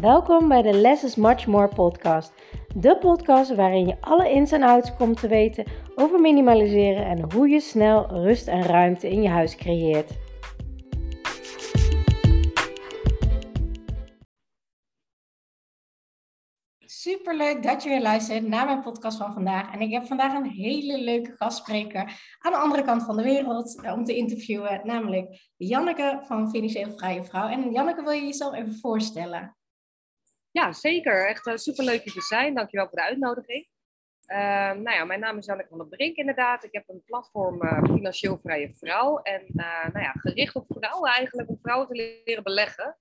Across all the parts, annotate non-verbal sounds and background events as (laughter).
Welkom bij de Less is Much More podcast. De podcast waarin je alle ins en outs komt te weten over minimaliseren en hoe je snel rust en ruimte in je huis creëert. Superleuk dat je weer luistert naar mijn podcast van vandaag. En ik heb vandaag een hele leuke gastspreker aan de andere kant van de wereld eh, om te interviewen, namelijk Janneke van Financieel Vrije Vrouw. En Janneke, wil je jezelf even voorstellen? Ja, zeker. Echt uh, superleuk je te zijn. Dankjewel voor de uitnodiging. Uh, nou ja, mijn naam is Janneke van der Brink inderdaad. Ik heb een platform uh, Financieel Vrije Vrouw. En uh, nou ja, gericht op vrouwen eigenlijk, om vrouwen te leren beleggen.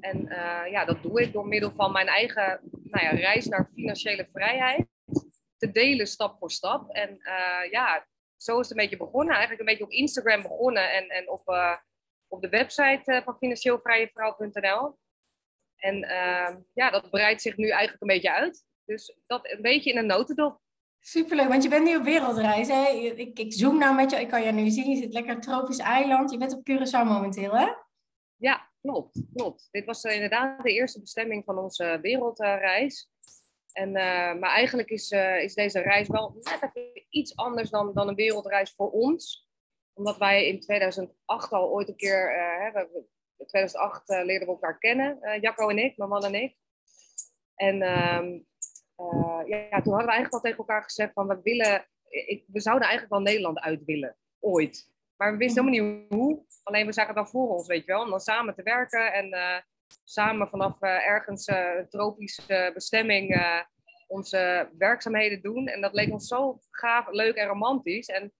En ja, dat doe ik door middel van mijn eigen nou ja, reis naar financiële vrijheid. Te delen stap voor stap. En ja, zo is het een beetje begonnen. Eigenlijk een beetje op Instagram begonnen en, en op, op de website van financieelvrijevrouw.nl. En uh, ja, dat breidt zich nu eigenlijk een beetje uit. Dus dat een beetje in een notendop. Superleuk, want je bent nu op wereldreis. Hè? Ik, ik zoom nou met je, ik kan je nu zien. Je zit lekker tropisch eiland. Je bent op Curaçao momenteel, hè? Ja, klopt. klopt. Dit was uh, inderdaad de eerste bestemming van onze wereldreis. En, uh, maar eigenlijk is, uh, is deze reis wel net even iets anders dan, dan een wereldreis voor ons. Omdat wij in 2008 al ooit een keer, in 2008 uh, leerden we elkaar kennen, uh, Jacco en ik, mijn man en ik. En uh, ja, toen hadden we eigenlijk al tegen elkaar gezegd van we willen, ik, we zouden eigenlijk wel Nederland uit willen, ooit. Maar we wisten helemaal niet hoe. Alleen we zagen het dan voor ons, weet je wel. Om dan samen te werken en samen vanaf ergens een tropische bestemming onze werkzaamheden doen. En dat leek ons zo gaaf, leuk en romantisch. En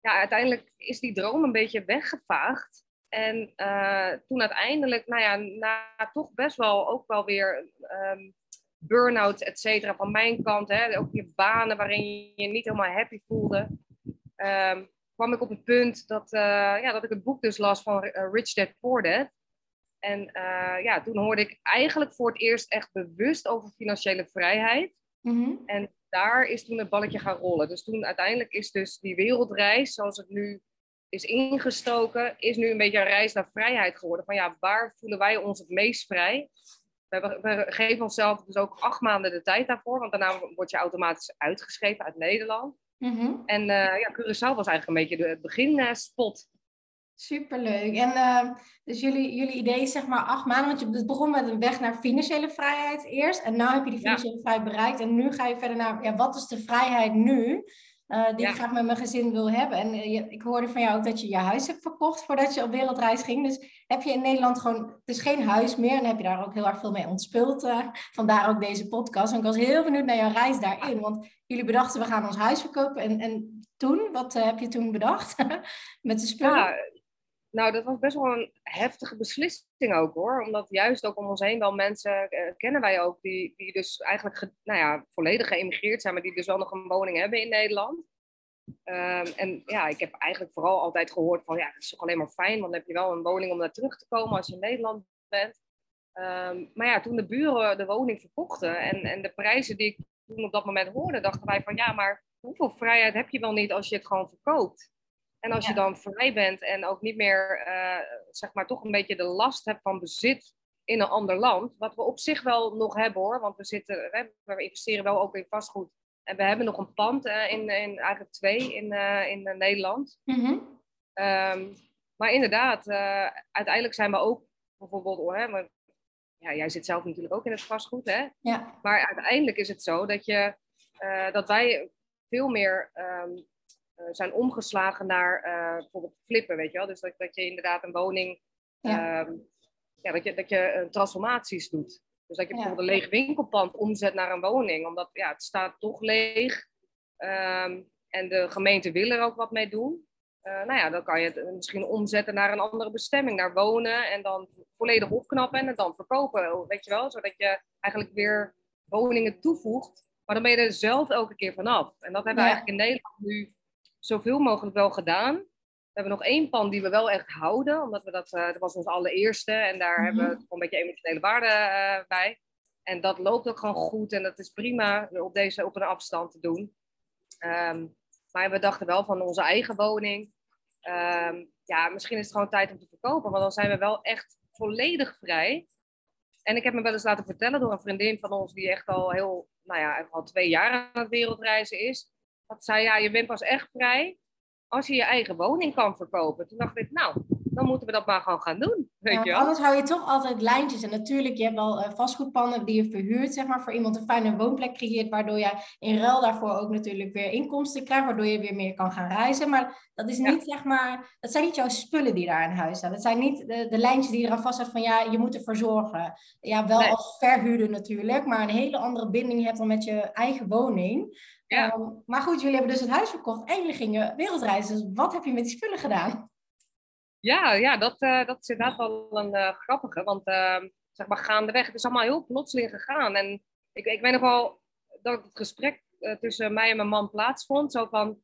ja, uiteindelijk is die droom een beetje weggevaagd. En uh, toen uiteindelijk, nou ja, na toch best wel ook wel weer um, burn-out, et cetera, van mijn kant, hè, ook je banen waarin je je niet helemaal happy voelde, um, kwam ik op het punt dat, uh, ja, dat ik het boek dus las van uh, Rich Dad Poor Dad. En ja, toen hoorde ik eigenlijk voor het eerst echt bewust over financiële vrijheid. Mm -hmm. En daar is toen het balletje gaan rollen. Dus toen uiteindelijk is dus die wereldreis, zoals het nu is ingestoken, is nu een beetje een reis naar vrijheid geworden. Van ja, waar voelen wij ons het meest vrij? We, we geven onszelf dus ook acht maanden de tijd daarvoor, want daarna word je automatisch uitgeschreven uit Nederland. Mm -hmm. En uh, ja, Curaçao was eigenlijk een beetje de beginspot. Superleuk. En uh, dus jullie, jullie idee is zeg maar acht maanden, want je het begon met een weg naar financiële vrijheid eerst. En nu heb je die financiële ja. vrijheid bereikt. En nu ga je verder naar, ja, wat is de vrijheid nu? Uh, die ja. ik graag met mijn gezin wil hebben. En uh, ik hoorde van jou ook dat je je huis hebt verkocht voordat je op wereldreis ging. Dus heb je in Nederland gewoon, het is geen huis meer en heb je daar ook heel erg veel mee ontspult. Uh, vandaar ook deze podcast. En ik was heel benieuwd naar jouw reis daarin. Want jullie bedachten, we gaan ons huis verkopen. En, en toen, wat heb je toen bedacht (laughs) met de spullen? Ja, nou, dat was best wel een heftige beslissing ook hoor. Omdat juist ook om ons heen wel mensen kennen wij ook die, die dus eigenlijk ge, nou ja, volledig geëmigreerd zijn, maar die dus wel nog een woning hebben in Nederland. Um, en ja, ik heb eigenlijk vooral altijd gehoord van ja, het is toch alleen maar fijn, want dan heb je wel een woning om naar terug te komen als je in Nederland bent. Um, maar ja, toen de buren de woning verkochten en, en de prijzen die ik toen op dat moment hoorde, dachten wij van ja, maar hoeveel vrijheid heb je wel niet als je het gewoon verkoopt? En als ja. je dan vrij bent en ook niet meer, uh, zeg maar, toch een beetje de last hebt van bezit in een ander land, wat we op zich wel nog hebben hoor, want we, zitten, we investeren wel ook in vastgoed en we hebben nog een pand uh, in, in, eigenlijk twee in, uh, in Nederland. Mm -hmm. um, maar inderdaad, uiteindelijk zijn we ook bijvoorbeeld, oh, hè, maar, ja, jij zit zelf natuurlijk ook in het vastgoed, hè? Ja. Maar uiteindelijk is het zo dat, je, dat wij veel meer um, zijn omgeslagen naar bijvoorbeeld flippen, weet je wel? Dus dat, dat je inderdaad een woning, ja. Um, ja, dat je, dat je transformaties doet. Dus dat je bijvoorbeeld een leeg winkelpand omzet naar een woning, omdat ja, het staat toch leeg. Um, en de gemeente wil er ook wat mee doen. Uh, nou ja, dan kan je het misschien omzetten naar een andere bestemming, naar wonen en dan volledig opknappen en het dan verkopen, weet je wel? Zodat je eigenlijk weer woningen toevoegt, maar dan ben je er zelf elke keer vanaf. En dat hebben we eigenlijk in Nederland nu zoveel mogelijk wel gedaan. We hebben nog één pand die we wel echt houden, omdat we dat, uh, dat was ons allereerste en daar mm -hmm. hebben we gewoon een beetje emotionele waarde uh, bij. En dat loopt ook gewoon goed en dat is prima op, deze, op een afstand te doen. Um, maar we dachten wel van onze eigen woning. Um, ja, misschien is het gewoon tijd om te verkopen, want dan zijn we wel echt volledig vrij. En ik heb me wel eens laten vertellen door een vriendin van ons, die echt al heel, nou ja, al twee jaar aan het wereldreizen is. Dat zei, ja, je bent pas echt vrij als je je eigen woning kan verkopen. Toen dacht ik, nou, dan moeten we dat maar gewoon gaan doen. Weet ja, je wel? Anders hou je toch altijd lijntjes. En natuurlijk, je hebt wel uh, vastgoedpanden die je verhuurt, zeg maar, voor iemand een fijne woonplek creëert, waardoor je in ruil daarvoor ook natuurlijk weer inkomsten krijgt, waardoor je weer meer kan gaan reizen. Maar dat is niet, zeg maar, dat zijn niet jouw spullen die daar in huis staan. Dat zijn niet de, de lijntjes die je eraan vast hebt van, ja, je moet ervoor zorgen. Ja, wel als verhuurder natuurlijk, maar een hele andere binding hebt dan met je eigen woning. Ja. Ehm, maar goed, jullie hebben dus het huis verkocht en jullie gingen wereldreizen. Dus wat heb je met die spullen gedaan? Ja, ja dat, uh, dat is inderdaad wel een uh, grappige. Want uh, zeg maar gaandeweg, het is allemaal heel plotseling gegaan. En ik, ik weet nog wel dat het gesprek eh, tussen mij en mijn man plaatsvond. Zo van,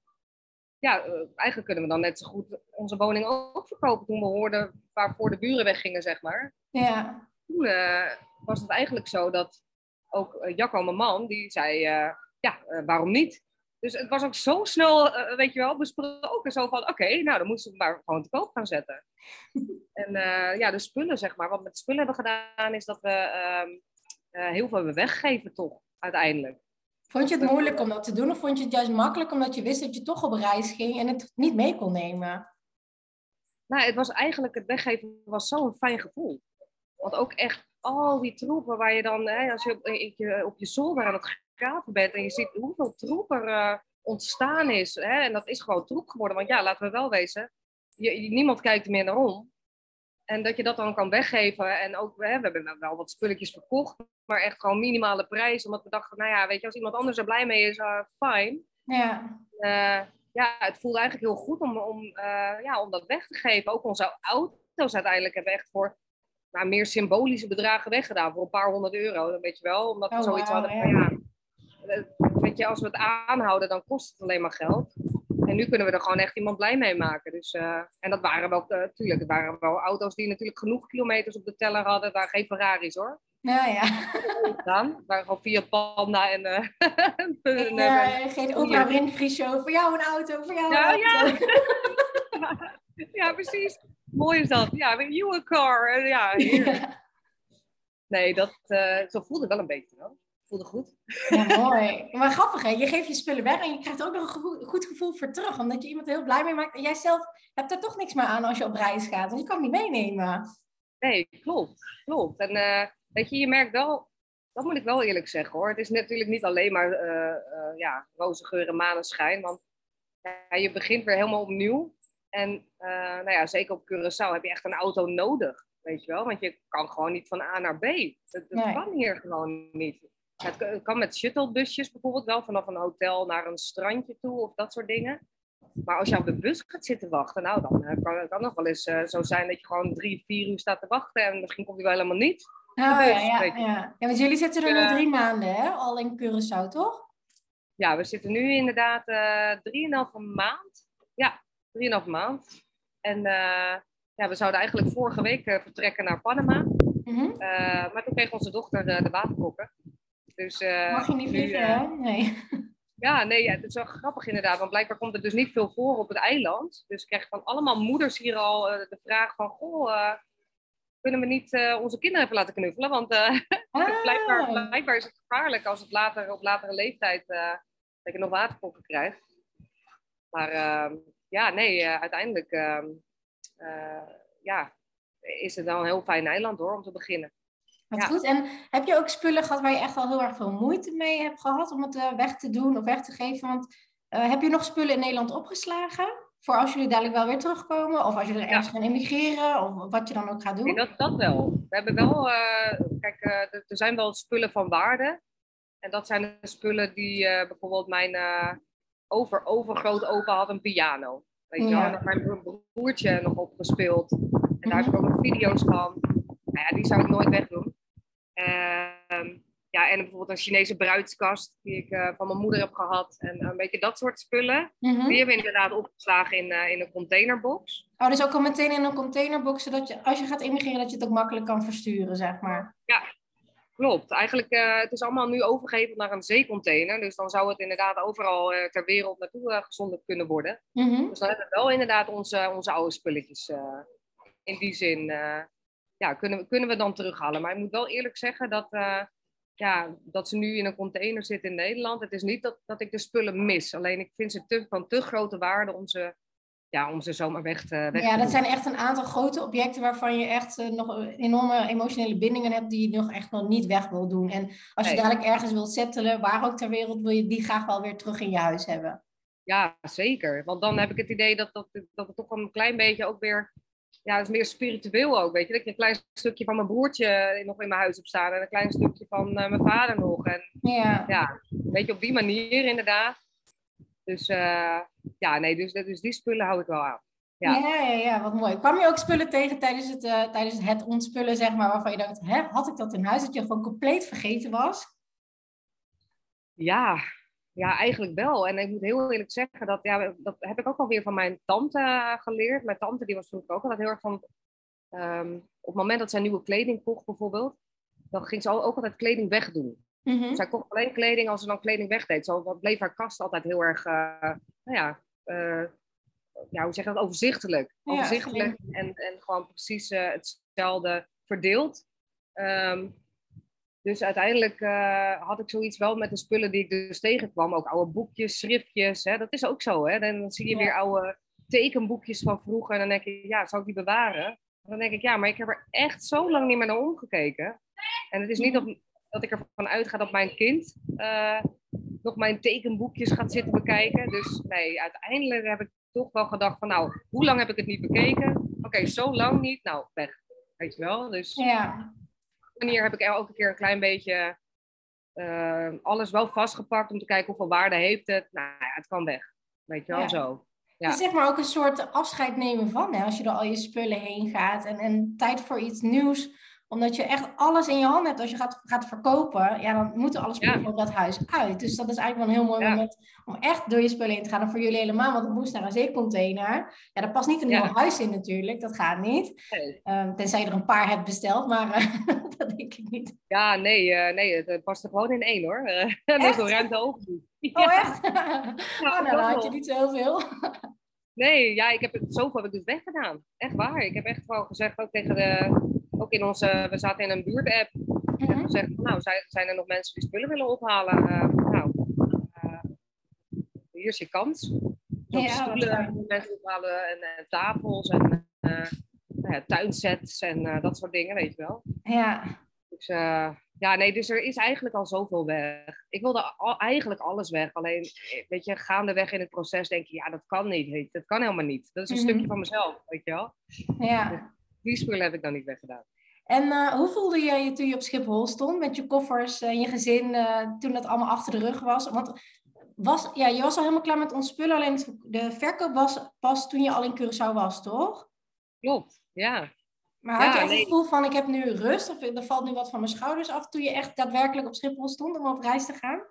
ja, eigenlijk kunnen we dan net zo goed onze woning ook verkopen. Toen we hoorden waarvoor de buren weggingen, zeg maar. Ja. Toen was het eigenlijk zo dat ook Jacco, mijn man, die zei, ja, waarom niet? Dus het was ook zo snel, uh, weet je wel, besproken. Zo van, oké, nou dan moesten we maar gewoon te koop gaan zetten. (laughs) en uh, ja, de spullen, zeg maar. Wat we met de spullen hebben gedaan, is dat we uh, heel veel hebben weggegeven toch, uiteindelijk. Vond je het moeilijk om dat te doen? Of vond je het juist makkelijk omdat je wist dat je toch op reis ging en het niet mee kon nemen? Nou, het was eigenlijk, het weggeven was zo'n fijn gevoel. Want ook echt al die troepen waar je dan, hè, als je op je, op je zolder aan het bent en je ziet hoeveel troep er uh, ontstaan is. Hè? En dat is gewoon troep geworden. Want ja, laten we wel wezen, je, niemand kijkt er meer naar om. En dat je dat dan kan weggeven. En ook, hè, we hebben wel wat spulletjes verkocht, maar echt gewoon minimale prijs. Omdat we dachten, nou ja, weet je, als iemand anders er blij mee is, uh, fijn. Ja. Uh, ja, het voelde eigenlijk heel goed om, om, ja, om dat weg te geven. Ook onze auto's uiteindelijk hebben echt voor nou, meer symbolische bedragen weggedaan. Voor een paar honderd euro, weet je wel. Omdat we oh, zoiets hadden van, ja weet je, als we het aanhouden, dan kost het alleen maar geld. En nu kunnen we er gewoon echt iemand blij mee maken. Dus, uh, en dat waren wel, natuurlijk, uh, het waren wel auto's die natuurlijk genoeg kilometers op de teller hadden. Waren geen Ferraris hoor. Ja, ja. Het waren gewoon Fiat Panda en... Uh, en uh, geen Oprah Winfrey show. Voor jou een auto, voor jou een ja, auto. Ja. (laughs) ja, precies. Mooi is dat. Ja, you a car. Ja, (laughs) Nee, dat, zo voelde wel een beetje. Hoor voelde goed. Ja, mooi. Maar grappig hè, je geeft je spullen weg en je krijgt ook nog een goed gevoel voor terug. Omdat je iemand heel blij mee maakt. En jij zelf hebt er toch niks meer aan als je op reis gaat. Want je kan het niet meenemen. Nee, klopt. Klopt. En uh, weet je, je merkt wel, dat moet ik wel eerlijk zeggen hoor. Het is natuurlijk niet alleen maar uh, uh, ja, roze geur en maneschijn. Want ja, je begint weer helemaal opnieuw. En nou ja, zeker op Curaçao heb je echt een auto nodig. Weet je wel? Want je kan gewoon niet van A naar B. Dat, dat kan hier gewoon niet. Het kan met shuttlebusjes bijvoorbeeld wel vanaf een hotel naar een strandje toe of dat soort dingen. Maar als je op de bus gaat zitten wachten, nou dan eh, kan het nog wel eens uh, zo zijn dat je gewoon drie, vier uur staat te wachten en misschien komt hij wel helemaal niet. Oh, ja, ja, ja. ja, want jullie zitten er nu drie maanden, hè? Al in Curaçao, toch? Ja, we zitten nu inderdaad uh, drieënhalve maand. Ja, drieënhalve maand. En uh, ja, we zouden eigenlijk vorige week vertrekken naar Panama. Mm -hmm. maar toen kreeg onze dochter de waterkokken. Dus, uh, Mag je niet vliegen, hè? Nee. (laughs) Ja, nee, ja, het is wel grappig inderdaad. Want blijkbaar komt er dus niet veel voor op het eiland. Dus ik krijg van allemaal moeders hier al uh, de vraag van... Goh, uh, kunnen we niet onze kinderen even laten knuffelen? Want (laughs) ah. blijkbaar, blijkbaar, is het gevaarlijk als het later, op latere leeftijd... dat je nog waterpokken krijgt. Maar ehm, ja, nee, uiteindelijk... Ehm, ja, is het wel een heel fijn eiland hoor, om te beginnen. Wat goed. En heb je ook spullen gehad waar je echt al heel erg veel moeite mee hebt gehad om het uh, weg te doen of weg te geven? Want uh, heb je nog spullen in Nederland opgeslagen? Voor als jullie dadelijk wel weer terugkomen? Of als jullie er ergens gaan emigreren? Of wat je dan ook gaat doen? Nee, dat, dat wel. We hebben wel... Uh, kijk, er zijn wel spullen van waarde. En dat zijn de spullen die bijvoorbeeld mijn over, overgroot opa had een piano. Weet je ja. wel? En mijn broertje nog opgespeeld. En daar heb ik ook nog video's van. Nou ja, die zou ik nooit wegdoen. Ehm, ja, en bijvoorbeeld een Chinese bruidskast die ik uh, van mijn moeder heb gehad. En een beetje dat soort spullen. Mhm. Die hebben we inderdaad opgeslagen in, uh, in een containerbox. Oh, dus ook al meteen in een containerbox, zodat je als je gaat immigreren, dat je het ook makkelijk kan versturen, zeg maar. Ja, klopt. Eigenlijk, uh, het is allemaal nu overgeheveld naar een zeecontainer. Dus dan zou het inderdaad overal ter wereld naartoe gezonden kunnen worden. Mhm. Dus dan hebben we wel inderdaad onze, onze oude spulletjes in die zin ja, kunnen, kunnen we dan terughalen. Maar ik moet wel eerlijk zeggen dat, ja, dat ze nu in een container zitten in Nederland. Het is niet dat, dat ik de spullen mis. Alleen ik vind ze te, van te grote waarde om ze ja, om ze zomaar weg te weg Ja, dat zijn echt een aantal grote objecten waarvan je echt uh, nog enorme emotionele bindingen hebt die je nog echt nog niet weg wil doen. En als je dadelijk ergens wilt settelen, waar ook ter wereld, wil je die graag wel weer terug in je huis hebben. Ja, zeker. Want dan heb ik het idee dat, dat, dat het toch een klein beetje ook weer, ja, het is meer spiritueel ook, weet je. Dat ik een klein stukje van mijn broertje nog in mijn huis heb staan en een klein stukje van uh, mijn vader nog. En ja. ja, weet je, op die manier inderdaad. Dus uh, ja, nee, dus, dus die spullen hou ik wel aan. Ja. ja. Ja, ja, wat mooi. Kwam je ook spullen tegen tijdens het, uh, tijdens het ontspullen, zeg maar, waarvan je dacht, hè, had ik dat in huis, dat je gewoon compleet vergeten was? Ja, ja, eigenlijk wel. En ik moet heel eerlijk zeggen, dat, ja, dat heb ik ook alweer van mijn tante geleerd. Mijn tante die was vroeger ook altijd heel erg van, um, op het moment dat zij nieuwe kleding kocht bijvoorbeeld, dan ging ze ook altijd kleding wegdoen. Mm Zij kocht alleen kleding als ze dan kleding wegdeed. Zo bleef haar kast altijd heel erg, uh, nou ja, uh, ja, hoe zeg je dat, overzichtelijk. Overzichtelijk en, en gewoon precies uh, hetzelfde verdeeld. Um, dus uiteindelijk had ik zoiets wel met de spullen die ik dus tegenkwam. Ook oude boekjes, schriftjes. Hè, dat is ook zo. Hè? Dan zie je weer oude tekenboekjes van vroeger. En dan denk je, ja, zou ik die bewaren? Dan denk ik, ja, maar ik heb er echt zo lang niet meer naar omgekeken. En het is niet mhm. dat dat ik ervan uitga dat mijn kind uh, nog mijn tekenboekjes gaat zitten bekijken. Dus nee, uiteindelijk heb ik toch wel gedacht van nou, hoe lang heb ik het niet bekeken? Oké, zo lang niet. Nou, weg. Weet je wel? Dus ja. Manier heb ik elke keer een klein beetje uh, alles wel vastgepakt om te kijken hoeveel waarde heeft het. Nou ja, het kan weg. Weet je wel, ja. zo. Ja. Het is zeg maar ook een soort afscheid nemen van, hè, als je door al je spullen heen gaat en, en tijd voor iets nieuws omdat je echt alles in je hand hebt. Als je gaat, gaat verkopen, ja, dan moeten alle spullen van dat huis uit. Dus dat is eigenlijk wel een heel mooi moment om echt door je spullen heen te gaan. En voor jullie helemaal, want het moest naar een zeecontainer. Ja, daar past niet een heel huis in natuurlijk. Dat gaat niet. Nee. tenzij je er een paar hebt besteld, maar uh, (laughs) dat denk ik niet. Ja, nee, uh, nee het past er gewoon in één hoor. Uh, (laughs) er is wel ruimte over. Oh, echt? (laughs) oh, nou, dan had je niet zoveel. Nee, ja, ik heb het, zoveel heb ik dus weggedaan. Echt waar. Ik heb echt gewoon gezegd ook tegen de, ook in onze, we zaten in een buurtapp. -hmm. En gezegd, nou, zijn, zijn er nog mensen die spullen willen ophalen? Uh, nou, uh, hier is je kans. Dus ja, stoelen mensen ophalen en uh, tafels en nou ja, tuinsets en dat soort dingen, weet je wel. Ja. Dus ja, nee, dus er is eigenlijk al zoveel weg. Ik wilde al, eigenlijk alles weg. Alleen, weet je, gaandeweg in het proces denk je, ja, dat kan niet. Dat kan helemaal niet. Dat is een mm -hmm. stukje van mezelf, weet je wel. Ja. Die spullen heb ik dan niet weggedaan. En uh, hoe voelde jij je toen je op Schiphol stond met je koffers en je gezin, uh, toen dat allemaal achter de rug was? Want was, ja, je was al helemaal klaar met ons spullen, alleen de verkoop was pas toen je al in Curaçao was, toch? Klopt, ja. Maar had je echt het gevoel van, ik heb nu rust of er valt nu wat van mijn schouders af toen je echt daadwerkelijk op Schiphol stond om op reis te gaan?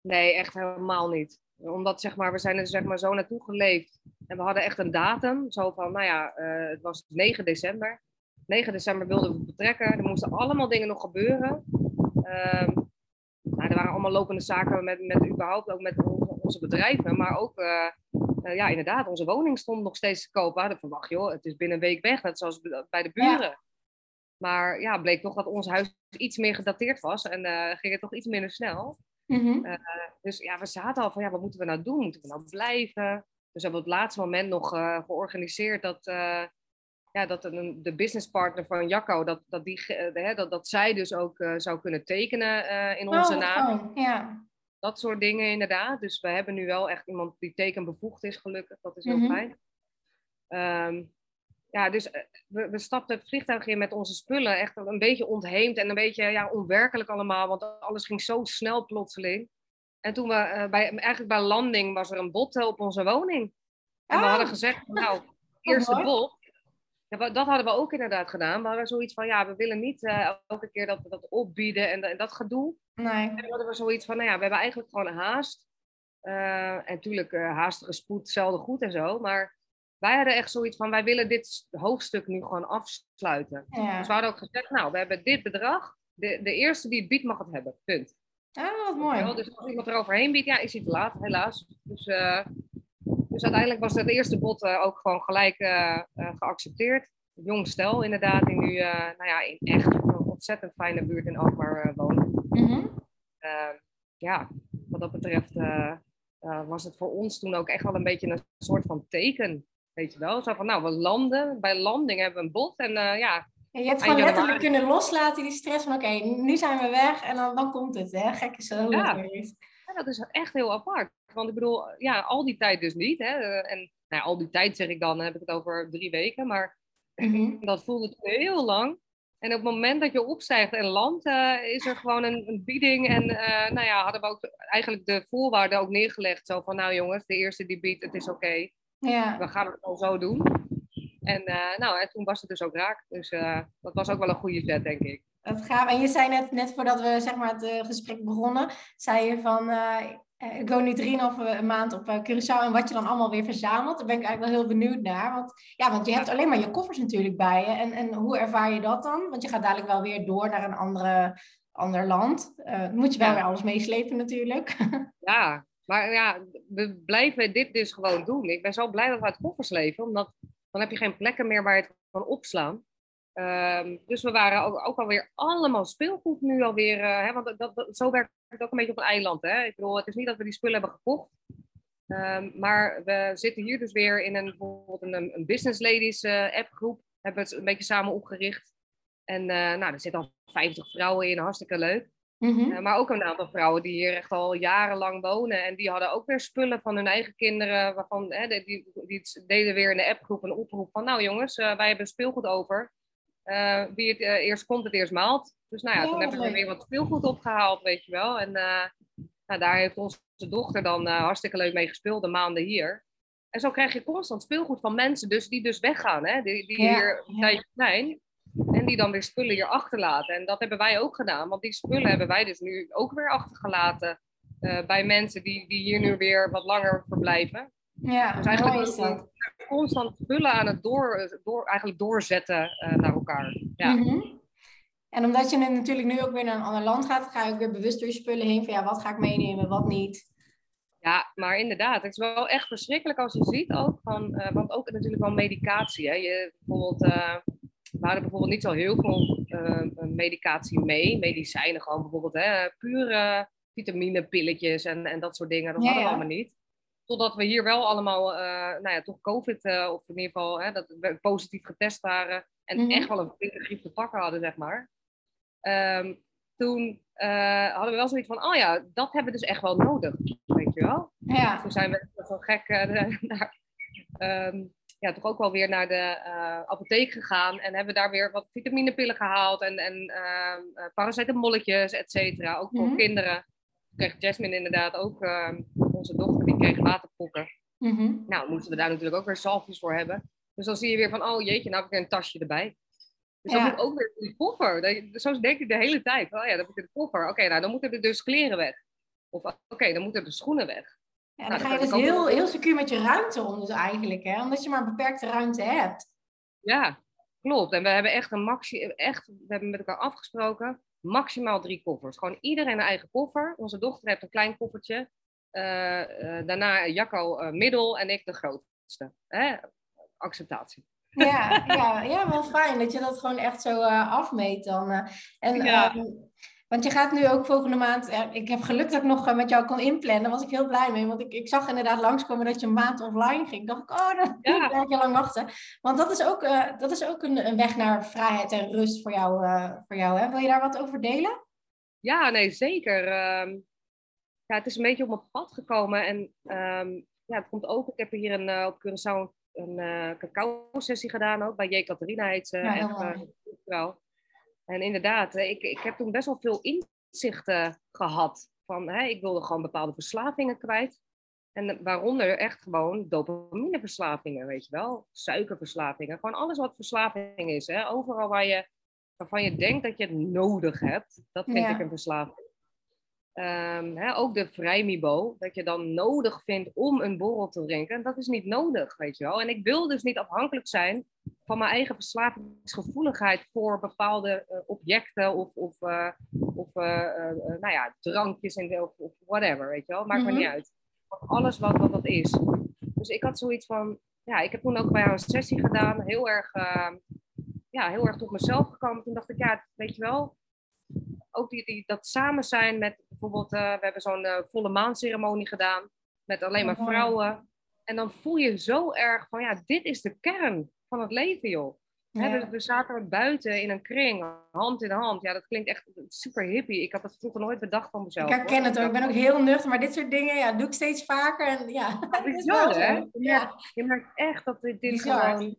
Nee, echt helemaal niet. Omdat zeg maar, we zijn er zeg maar, zo naartoe geleefd. En we hadden echt een datum. Zo van, nou ja, uh, het was 9 december. 9 december wilden we vertrekken. Er moesten allemaal dingen nog gebeuren. Uh, nou, er waren allemaal lopende zaken met, met überhaupt ook met onze, onze bedrijven. Maar ook, uh, uh, ja, inderdaad, onze woning stond nog steeds te koop. We hadden verwacht, joh, het is binnen een week weg. Net zoals bij de buren. Ja. Maar ja, bleek toch dat ons huis iets meer gedateerd was. En ging het toch iets minder snel. Mm -hmm. dus ja, we zaten al van, ja, wat moeten we nou doen? Moeten we nou blijven? Dus hebben we op het laatste moment nog uh, georganiseerd dat, uh, ja, dat een, de businesspartner van Jacco, dat, dat, die, uh, dat, dat zij dus ook zou kunnen tekenen in onze oh, naam. ja. Dat soort dingen inderdaad. Dus we hebben nu wel echt iemand die tekenbevoegd is, gelukkig. Dat is heel -hmm. fijn. Um, ja, dus we, we stapten het vliegtuig in met onze spullen. Echt een beetje ontheemd en een beetje ja, onwerkelijk allemaal. Want alles ging zo snel plotseling. En toen we uh, bij, eigenlijk bij landing was er een bot op onze woning. En we ah. hadden gezegd, nou, (laughs) eerste oh, bot. Ja, dat hadden we ook inderdaad gedaan. We hadden zoiets van, ja, we willen niet uh, elke keer dat, dat opbieden en, dat gedoe. Nee. En hadden we zoiets van, nou ja, we hebben eigenlijk gewoon haast. Uh, en natuurlijk haastige spoed, hetzelfde goed en zo. Maar wij hadden echt zoiets van, wij willen dit hoofdstuk nu gewoon afsluiten. Ja. Dus we hadden ook gezegd, nou, we hebben dit bedrag. De, de eerste die het biedt mag het hebben, punt. Ah, wat mooi. Dus als iemand er overheen biedt, ja, is hij te laat, helaas. Dus, uh, dus uiteindelijk was het eerste bod uh, ook gewoon gelijk uh, geaccepteerd. jong stel inderdaad, die nu nou ja, in echt een ontzettend fijne buurt in Alkmaar wonen. Mhm. ja, wat dat betreft was het voor ons toen ook echt wel een beetje een soort van teken. Weet je wel? Zo van, nou, we landen. Bij landing hebben we een bot. En ja, en je hebt gewoon letterlijk kunnen loslaten, die stress van oké, nu zijn we weg en dan, dan komt het, hè? Gek is zo ja. ja, dat is echt heel apart. Want ik bedoel, ja, al die tijd dus niet. Hè? En nou, al die tijd zeg ik dan, heb ik het over drie weken. Maar mhm. (clears throat) dat voelde heel lang. En op het moment dat je opstijgt en landt, uh, is er gewoon een, een bieding. En uh, nou ja, hadden we ook eigenlijk de voorwaarden ook neergelegd. Zo van, nou jongens, de eerste die biedt, het is oké. Ja. We gaan het al zo doen. En, uh, nou, en toen was het dus ook raak. Dus uh, dat was ook wel een goede zet, denk ik. Dat gaat. En je zei net, net voordat we zeg maar, het uh, gesprek begonnen, zei je van, ik woon nu drieënhalve maand op Curaçao en wat je dan allemaal weer verzamelt. Daar ben ik eigenlijk wel heel benieuwd naar. Want, ja, want je hebt alleen maar je koffers natuurlijk bij je. En, en hoe ervaar je dat dan? Want je gaat dadelijk wel weer door naar een andere, ander land. moet je wel weer alles meeslepen natuurlijk. (laughs) ja, maar ja, we blijven dit dus gewoon doen. Ik ben zo blij dat we uit koffers leven, omdat dan heb je geen plekken meer waar je het kan opslaan. Ehm, dus we waren ook, ook alweer allemaal speelgoed nu alweer. Uh, hè, want dat, dat, zo werkt het ook een beetje op een eiland. Hè? Ik bedoel, het is niet dat we die spullen hebben gekocht. Um, maar we zitten hier dus weer in een, bijvoorbeeld een, een business ladies uh, appgroep. Hebben we het een beetje samen opgericht. En uh, nou, er zitten al 50 vrouwen in, hartstikke leuk. Mhm. Eh, maar ook een aantal vrouwen die hier echt al jarenlang wonen. En die hadden ook weer spullen van hun eigen kinderen. Waarvan, hè, die, die, deden weer in de appgroep een oproep van... Nou jongens, uh, wij hebben speelgoed over. Uh, wie het eerst komt, het eerst maalt. Dus nou ja, toen hebben we weer wat speelgoed opgehaald, weet je wel. En nou, daar heeft onze dochter dan hartstikke leuk mee gespeeld, de maanden hier. En zo krijg je constant speelgoed van mensen dus, die dus weggaan. Hè? Die, die hier een tijdje zijn. En die dan weer spullen hier achterlaten. En dat hebben wij ook gedaan, want die spullen hebben wij dus nu ook weer achtergelaten uh, bij mensen die, die hier nu weer wat langer verblijven. Ja, dus eigenlijk is dat. constant spullen aan het door, door, eigenlijk doorzetten uh, naar elkaar. Ja. Mm -hmm. En omdat je natuurlijk nu ook weer naar een ander land gaat, ga je ook weer bewust door je spullen heen van ja, wat ga ik meenemen, wat niet. Ja, maar inderdaad, het is wel echt verschrikkelijk als je ziet ook van, uh, want ook natuurlijk wel medicatie. Hè. Je, bijvoorbeeld, we hadden bijvoorbeeld niet zo heel veel uh, medicatie mee. Medicijnen gewoon bijvoorbeeld, hè, pure vitaminepilletjes en, en dat soort dingen. Dat hadden we allemaal niet. Totdat we hier wel allemaal, uh, nou ja, toch COVID, uh, of in ieder geval, hè, dat we positief getest waren. En mm echt wel een flinke griep te pakken hadden, zeg maar. Um, toen hadden we wel zoiets van, oh ja, dat hebben we dus echt wel nodig. Weet je wel? Ja. Toen zijn we zo gek (laughs) naar, um, ja, toch ook wel weer naar de uh, apotheek gegaan. En hebben daar weer wat vitaminepillen gehaald. En, en uh, paracetamolletjes, et cetera. Ook voor mm kinderen. Kreeg Jasmine inderdaad ook, uh, onze dochter, die kreeg waterpokken. Mm Nou, moesten we daar natuurlijk ook weer zalfjes voor hebben. Dus dan zie je weer van, oh jeetje, nou heb ik een tasje erbij. Dus dan moet ook weer die koffer. Zo denk ik de hele tijd. Oh ja, dan moet de koffer. Oké, nou dan moeten er dus kleren weg. Of oké, dan moeten de schoenen weg. Ja, dan nou, ga je dus heel, heel secuur met je ruimte om, dus eigenlijk, hè? omdat je maar beperkte ruimte hebt. Ja, klopt. En we hebben echt een maxi, echt, we hebben met elkaar afgesproken, maximaal drie koffers. Gewoon iedereen een eigen koffer. Onze dochter heeft een klein koffertje. Uh, uh, daarna Jacco uh, middel en ik de grootste. Hè? Acceptatie. Ja, (laughs) ja, ja, wel fijn dat je dat gewoon echt zo afmeet dan. en ja. Ehm, want je gaat nu ook volgende maand, ik heb geluk dat ik nog eh, met jou kon inplannen, daar was ik heel blij mee. Want ik, ik zag inderdaad langskomen dat je een maand offline ging. dacht ik, oh, dan ja. (laughs) je lang wachten. Want dat is ook, uh, dat is ook een, een, weg naar vrijheid en rust voor jou. Uh, voor jou hè? Wil je daar wat over delen? Ja, nee, zeker. Um, ja, het is een beetje op mijn pad gekomen. En um, ja, het komt ook, ik heb hier een, op Curaçao een cacao-sessie gedaan ook. Bij J. Catharina heet ze. Ja, en inderdaad, ik, ik heb toen best wel veel inzichten gehad. Van, hè, ik wilde gewoon bepaalde verslavingen kwijt. En waaronder echt gewoon dopamineverslavingen, weet je wel. Suikerverslavingen. Gewoon alles wat verslaving is. Hè. Overal waar je, waarvan je denkt dat je het nodig hebt. Dat vind ik een verslaving. Um, hè, ook de vrijmibo, dat je dan nodig vindt om een borrel te drinken. Dat is niet nodig, weet je wel. En ik wil dus niet afhankelijk zijn van mijn eigen verslavingsgevoeligheid voor bepaalde uh, objecten of, of, uh, of uh, nou ja, drankjes en, of, of, whatever, weet je wel. Maakt mm -hmm. me niet uit. Alles wat, wat dat is. Dus ik had zoiets van, ja, ik heb toen ook bij jou een sessie gedaan, heel erg ja, heel erg tot mezelf gekomen. Toen dacht ik, ja, weet je wel, ook die, die, dat samen zijn met bijvoorbeeld, uh, we hebben zo'n uh, volle maanceremonie gedaan met alleen maar vrouwen. En dan voel je zo erg van, ja, dit is de kern van het leven, joh. Ja. we, zaten buiten in een kring, hand in hand. Ja, dat klinkt echt super hippie. Ik had dat vroeger nooit bedacht van mezelf. Ik herken het hoor. Ik ben ook heel nuchter, maar dit soort dingen ja, doe ik steeds vaker. En, ja, (laughs) Bizar, hè? Ja. Je merkt echt dat dit, dit gewoon...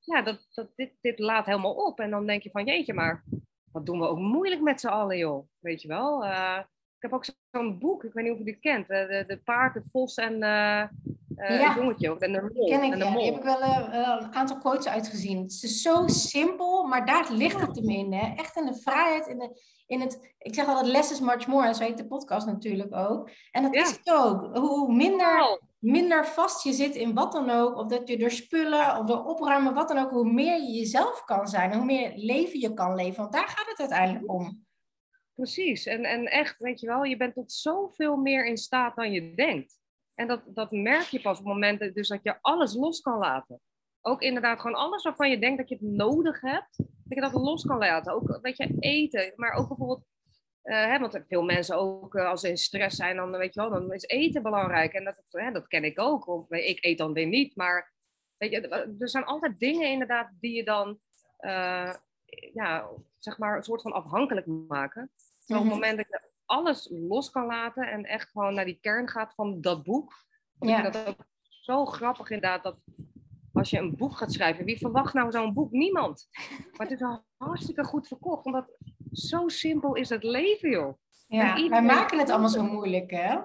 Ja, dat, dat dit, dit laat helemaal op. En dan denk je van, jeetje, maar wat doen we ook moeilijk met z'n allen, joh. Weet je wel? Uh, ik heb ook zo'n boek, ik weet niet of je dit kent. De, de, de paard, de vos en uh, uh, ja. jongetje. En de mol. Ken ik, en de ja. Heb ik wel een aantal quotes uitgezien. Het is zo simpel, maar daar ligt het hem in. Hè? Echt in de vrijheid, in, de, in het... Ik zeg altijd, less is much more. En zo heet de podcast natuurlijk ook. En dat is het ook. Hoe minder minder vast je zit in wat dan ook, of dat je door spullen of door opruimen, wat dan ook, hoe meer je jezelf kan zijn, hoe meer leven je kan leven. Want daar gaat het uiteindelijk om. Precies, en, en echt, weet je wel, je bent tot zoveel meer in staat dan je denkt. En dat, dat merk je pas op momenten dus dat je alles los kan laten. Ook inderdaad gewoon alles waarvan je denkt dat je het nodig hebt, dat je dat los kan laten. Ook, weet je, eten, maar ook bijvoorbeeld uh, hè, want veel mensen ook, uh, als ze in stress zijn, dan, weet je wel, dan is eten belangrijk. En dat, hè, dat ken ik ook. Of ik eet dan weer niet. Maar weet je, er zijn altijd dingen inderdaad die je dan, uh, ja, zeg maar, een soort van afhankelijk maken. Op het moment dat je alles los kan laten en echt gewoon naar die kern gaat van dat boek. Ja. Ik vind dat ook zo grappig inderdaad, dat als je een boek gaat schrijven, wie verwacht nou zo'n boek? Niemand. Maar het is al hartstikke goed verkocht, omdat zo simpel is het leven, joh. Ja, wij maken het allemaal zo moeilijk, hè?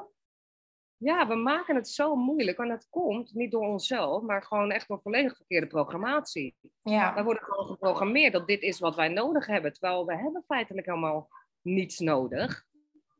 Ja, we maken het zo moeilijk. En dat komt niet door onszelf, maar gewoon echt door volledig verkeerde programmatie. Ja. Wij worden gewoon geprogrammeerd dat dit is wat wij nodig hebben. Terwijl we hebben feitelijk helemaal niets nodig.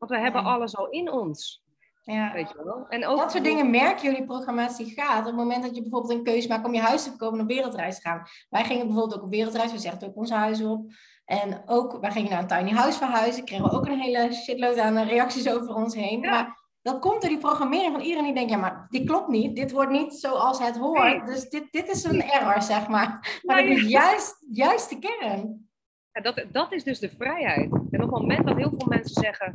Want we hebben alles al in ons. Ja. Weet je wel? En ook dat soort dingen merken jullie programmatie gaat. Op het moment dat je bijvoorbeeld een keuze maakt om je huis te verkopen en op wereldreis te gaan. Wij gingen bijvoorbeeld ook op wereldreis, we zetten ook ons huis op. En ook, wij gingen naar een tiny house verhuizen. Kregen we ook een hele shitload aan reacties over ons heen. Maar dat komt door die programmering van iedereen die denkt, ja, maar dit klopt niet. Dit wordt niet zoals het hoort. Dus dit, dit is een error, zeg maar. Maar dat is juist, juist de kern. Ja, dat, dat is dus de vrijheid. En op het moment dat heel veel mensen zeggen,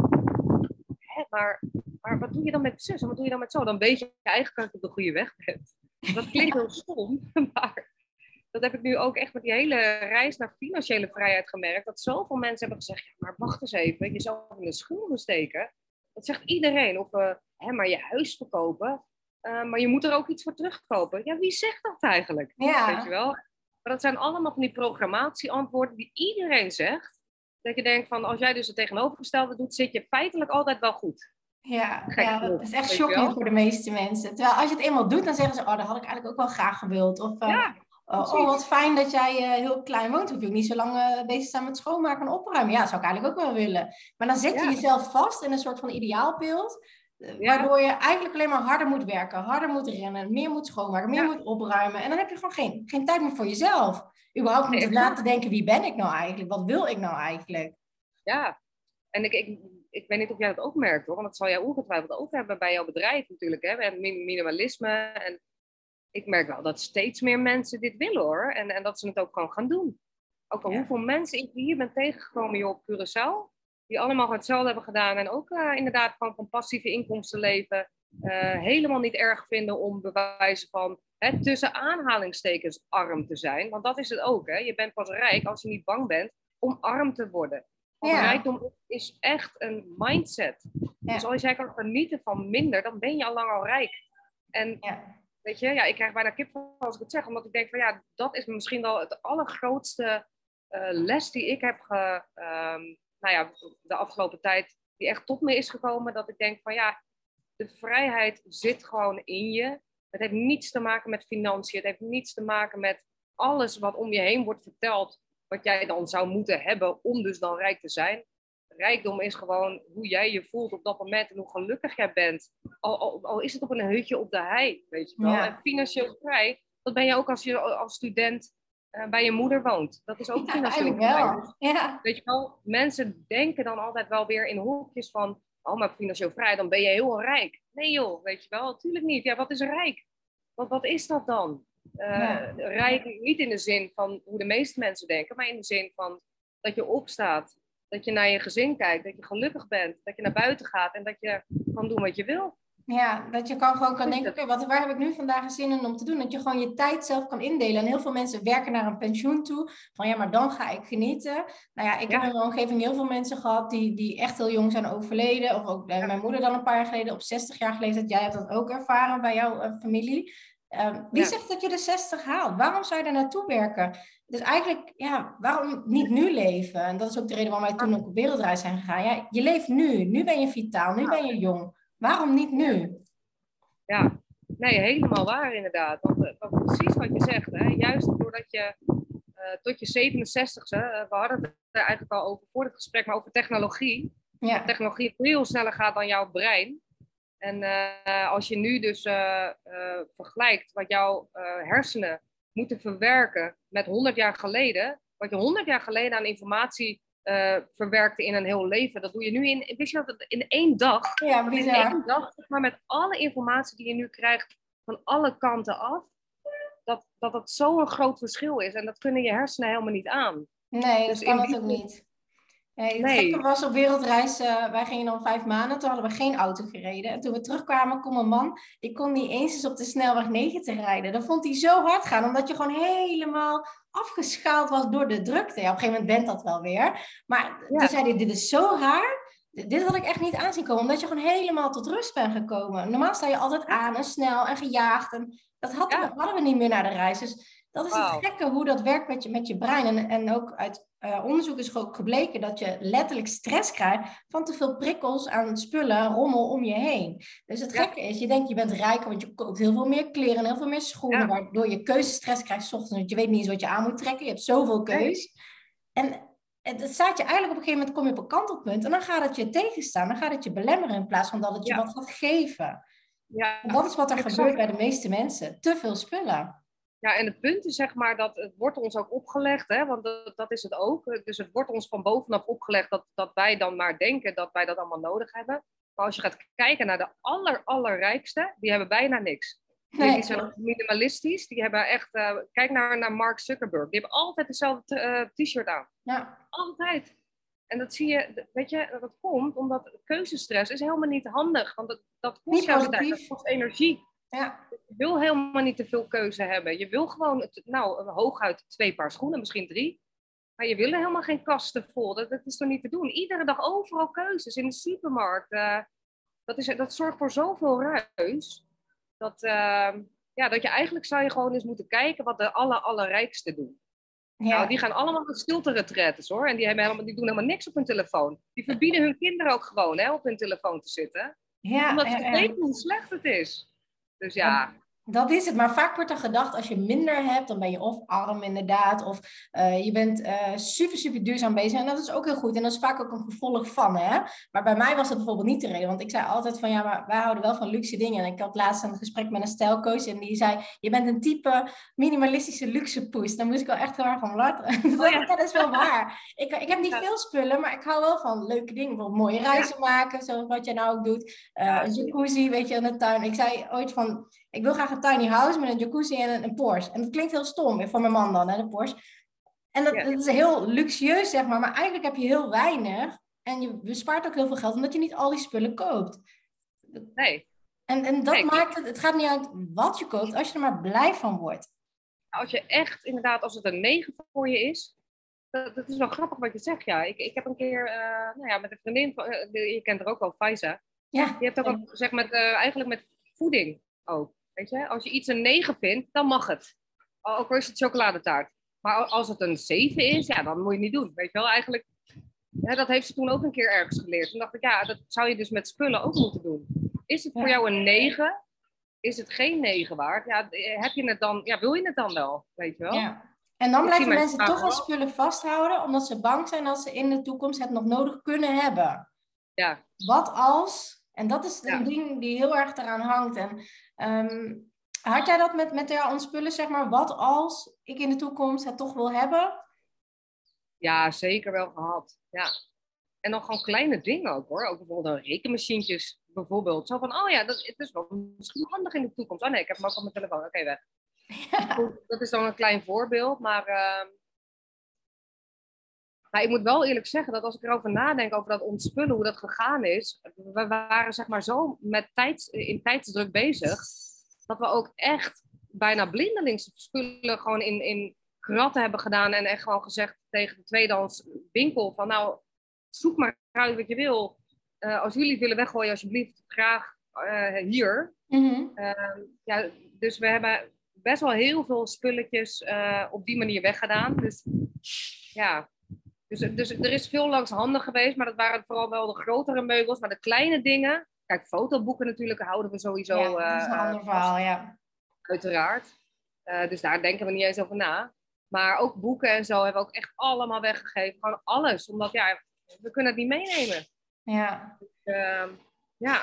Maar, maar wat doe je dan met zus en wat doe je dan met zo? Dan weet je eigenlijk dat je op de goede weg bent. Dat klinkt heel (laughs) stom, maar dat heb ik nu ook echt met die hele reis naar financiële vrijheid gemerkt. Dat zoveel mensen hebben gezegd, ja, maar wacht eens even, je zou in de schoenen steken. Dat zegt iedereen. Of uh, hè, maar je huis verkopen, uh, maar je moet er ook iets voor terugkopen. Ja, wie zegt dat eigenlijk? Ja. Weet je wel? Maar dat zijn allemaal van die programmatieantwoorden die iedereen zegt. Dat je denkt van, als jij dus het tegenovergestelde doet, zit je feitelijk altijd wel goed. Ja, ja dat is echt shocking voor de meeste mensen. Terwijl als je het eenmaal doet, dan zeggen ze, oh, dat had ik eigenlijk ook wel graag gewild. Of, uh, ja. Oh, oh, wat fijn dat jij uh, heel klein woont. Hoef je ook niet zo lang uh, bezig te zijn met schoonmaken en opruimen. Ja, dat zou ik eigenlijk ook wel willen. Maar dan zet je jezelf vast in een soort van ideaalbeeld. Waardoor je eigenlijk alleen maar harder moet werken, harder moet rennen, meer moet schoonmaken, meer moet opruimen. En dan heb je gewoon geen, geen tijd meer voor jezelf. Überhaupt niet na te denken, wie ben ik nou eigenlijk? Wat wil ik nou eigenlijk? Ja, en ik, ik, ik weet niet of jij dat ook merkt hoor, want dat zal jij ongetwijfeld ook hebben bij jouw bedrijf natuurlijk. Hè? En minimalisme en ik merk wel dat steeds meer mensen dit willen hoor. En, en dat ze het ook gewoon gaan doen. Ook al hoeveel mensen ik hier ben tegengekomen hier op Curaçao. Die allemaal hetzelfde hebben gedaan. En ook uh, inderdaad gewoon van passieve inkomsten leven. Uh, helemaal niet erg vinden om bewijzen van hè, tussen aanhalingstekens arm te zijn. Want dat is het ook. Hè? Je bent pas rijk als je niet bang bent om arm te worden. Want rijkdom is echt een mindset. Dus als jij kan genieten van minder, dan ben je al lang al rijk. En Weet je, ja, ik krijg bijna kip als ik het zeg, omdat ik denk van ja, dat is misschien wel het allergrootste uh, les die ik heb ge, um, nou ja, de afgelopen tijd, die echt tot me is gekomen. Dat ik denk van ja, de vrijheid zit gewoon in je. Het heeft niets te maken met financiën, het heeft niets te maken met alles wat om je heen wordt verteld, wat jij dan zou moeten hebben om dus dan rijk te zijn rijkdom is gewoon hoe jij je voelt op dat moment en hoe gelukkig jij bent. Al, al, al is het op een hutje op de hei, weet je wel. En financieel vrij, dat ben je ook als je als student uh, bij je moeder woont. Dat is ook financieel vrij. Ja. Weet je wel, mensen denken dan altijd wel weer in hokjes van, oh maar financieel vrij, dan ben je heel rijk. Nee joh, weet je wel, natuurlijk niet. Ja, wat is rijk? Wat, wat is dat dan? Uh, Rijk niet in de zin van hoe de meeste mensen denken, maar in de zin van dat je opstaat, dat je naar je gezin kijkt, dat je gelukkig bent, dat je naar buiten gaat en dat je kan doen wat je wil. Ja, dat je kan gewoon kan denken, oké, wat waar heb ik nu vandaag zin in om te doen? Dat je gewoon je tijd zelf kan indelen. En heel veel mensen werken naar een pensioen toe. Van ja, maar dan ga ik genieten. Nou ja, ik heb in mijn omgeving heel veel mensen gehad die, die echt heel jong zijn overleden. Of ook eh, mijn moeder dan een paar jaar geleden, op 60 jaar geleden. Jij hebt dat ook ervaren bij jouw uh, familie. Uh, wie zegt dat je de 60 haalt? Waarom zou je daar naartoe werken? Dus eigenlijk, ja, waarom niet nu leven? En dat is ook de reden waarom wij toen ook op wereldreis zijn gegaan. Ja, je leeft nu. Nu ben je vitaal. Nu ben je jong. Waarom niet nu? Ja, nee, helemaal waar inderdaad. Want, eh, want precies wat je zegt, hè? juist doordat je uh, tot je 67ste, uh, we hadden het er eigenlijk al over voor het gesprek, maar over technologie. Ja. Technologie veel sneller gaat dan jouw brein. En uh, als je nu dus vergelijkt wat jouw hersenen moeten verwerken met 100 jaar geleden, wat je 100 jaar geleden aan informatie uh, verwerkte in een heel leven. Dat doe je nu in, wist je dat, in één dag. Ja, In één dag, maar met alle informatie die je nu krijgt van alle kanten af, dat dat, dat zo'n groot verschil is. En dat kunnen je hersenen helemaal niet aan. Nee, dus dat kan het ook niet. Nee, het gekke was op wereldreis, uh, wij gingen dan vijf maanden, toen hadden we geen auto gereden. En toen we terugkwamen, kon een man, die kon niet eens eens op de snelweg 90 rijden. Dan vond hij zo hard gaan, omdat je gewoon helemaal afgeschaald was door de drukte. Ja, op een gegeven moment bent dat wel weer. Maar toen zei hij, dit is zo raar. Dit had ik echt niet aanzien komen, omdat je gewoon helemaal tot rust bent gekomen. Normaal sta je altijd aan en snel en gejaagd. En dat hadden, hadden we niet meer naar de reis. Dus dat is het gekke hoe dat werkt met je, met je brein. En, en ook uit uh, onderzoek is ook gebleken dat je letterlijk stress krijgt van te veel prikkels aan spullen, rommel om je heen. Dus het gekke is, je denkt je bent rijker, want je koopt heel veel meer kleren en heel veel meer schoenen, waardoor je keuzestress krijgt s ochtends, want je weet niet eens wat je aan moet trekken. Je hebt zoveel keus. En het staat je eigenlijk op een gegeven moment kom je op een kantelpunt en dan gaat het je tegenstaan, dan gaat het je belemmeren in plaats van dat het je wat gaat geven. Ja, en dat is wat er gebeurt bij de meeste mensen. Te veel spullen. Ja, en het punt is zeg maar dat het wordt ons ook opgelegd, hè, want dat, dat is het ook. Dus het wordt ons van bovenaf opgelegd dat, dat wij dan maar denken dat wij dat allemaal nodig hebben. Maar als je gaat kijken naar de aller, allerrijkste, die hebben bijna niks. Nee. Die zijn minimalistisch, die hebben echt... Uh, kijk naar, naar Mark Zuckerberg, die hebben altijd dezelfde uh, t-shirt aan. Ja. Altijd. En dat zie je, weet je, dat komt omdat keuzestress is helemaal niet handig. Want dat, dat kost jou tijd, dat kost energie. Ja. Je wil helemaal niet te veel keuze hebben. Je wil gewoon, nou, hooguit twee paar schoenen, misschien drie. Maar je wil helemaal geen kasten vol. Dat, dat is toch niet te doen. Iedere dag overal keuzes in de supermarkt. Uh, dat, is, dat zorgt voor zoveel ruis. Dat, uh, ja, dat je eigenlijk zou je gewoon eens moeten kijken wat de aller, allerrijkste doen. Ja. Nou, die gaan allemaal naar stilte hoor. En die, hebben helemaal, die doen helemaal niks op hun telefoon. Die verbieden hun kinderen ook gewoon hè, op hun telefoon te zitten. Ja, omdat ze weten hoe slecht het is. Dus ja. Dat is het, maar vaak wordt er gedacht als je minder hebt, dan ben je of arm inderdaad, of uh, je bent uh, super, super duurzaam bezig. En dat is ook heel goed en dat is vaak ook een gevolg van. Hè? Maar bij mij was dat bijvoorbeeld niet de reden, want ik zei altijd van ja, maar wij houden wel van luxe dingen. En ik had laatst een gesprek met een stijlcoach en die zei, je bent een type minimalistische luxe poes. Dan moest ik wel echt heel erg van lachen. (laughs) Oh, ja. dat is wel waar. Ik, ik heb niet veel spullen, maar ik hou wel van leuke dingen. Bijvoorbeeld mooie reizen maken, zoals wat jij nou ook doet. Uh, een jacuzzi, weet je, in de tuin. Ik zei ooit van ik wil graag een tiny house met een jacuzzi en een, een Porsche. En dat klinkt heel stom, voor mijn man dan, hè, de Porsche. En dat, is heel luxueus, zeg maar. Maar eigenlijk heb je heel weinig. En je bespaart ook heel veel geld, omdat je niet al die spullen koopt. Nee. En, en dat maakt het, het gaat niet uit wat je koopt, als je er maar blij van wordt. Als je echt, inderdaad, als het een negen voor je is, dat, dat is wel grappig wat je zegt, ja. Ik, ik heb een keer, uh, nou ja, met een vriendin, uh, je kent er ook wel, Faiza. Ja. Die heeft ook al gezegd met, uh, eigenlijk met voeding ook. Weet je, als je iets een 9 vindt, dan mag het. Ook al is het chocoladetaart. Maar als het een 7 is, ja, dan moet je het niet doen. Weet je wel, eigenlijk, dat heeft ze toen ook een keer ergens geleerd. Toen dacht ik, ja, dat zou je dus met spullen ook moeten doen. Is het voor jou een 9? Is het geen 9 waard? Ja, heb je het dan, ja, wil je het dan wel? Weet je wel? Ja. En dan blijven mensen toch wel spullen vasthouden, omdat ze bang zijn dat ze in de toekomst het nog nodig kunnen hebben. Ja. Wat als en dat is een ding die heel erg eraan hangt. En um, had jij dat met, met jouw ontspullen, zeg maar? Wat als ik in de toekomst het toch wil hebben? Ja, zeker wel gehad. Ja. En dan gewoon kleine dingen ook hoor. Ook bijvoorbeeld rekenmachientjes bijvoorbeeld. Zo van, oh ja, dat, het is wel misschien handig in de toekomst. Oh nee, ik heb hem ook op mijn telefoon. Oké, weg. (laughs) Dat is dan een klein voorbeeld, maar, uh, maar ik moet wel eerlijk zeggen dat als ik erover nadenk, over dat ontspullen, hoe dat gegaan is, we waren zeg maar zo met tijds, in tijdsdruk bezig, dat we ook echt bijna blindelings spullen gewoon in, in kratten hebben gedaan en echt gewoon gezegd tegen de tweedans winkel van nou, zoek maar uit wat je wil. Uh, als jullie het willen weggooien, alsjeblieft, graag uh, hier. Mm ja, dus we hebben best wel heel veel spulletjes uh, op die manier weggedaan. Dus ja, dus, dus er is veel langs handen geweest, maar dat waren vooral wel de grotere meubels. Maar de kleine dingen, kijk, fotoboeken natuurlijk houden we sowieso. Ja, dat is een ander verhaal, ja. Uiteraard. dus daar denken we niet eens over na. Maar ook boeken en zo hebben we ook echt allemaal weggegeven. Gewoon alles, omdat ja, we kunnen het niet meenemen. Ja. Dus, uh, ja.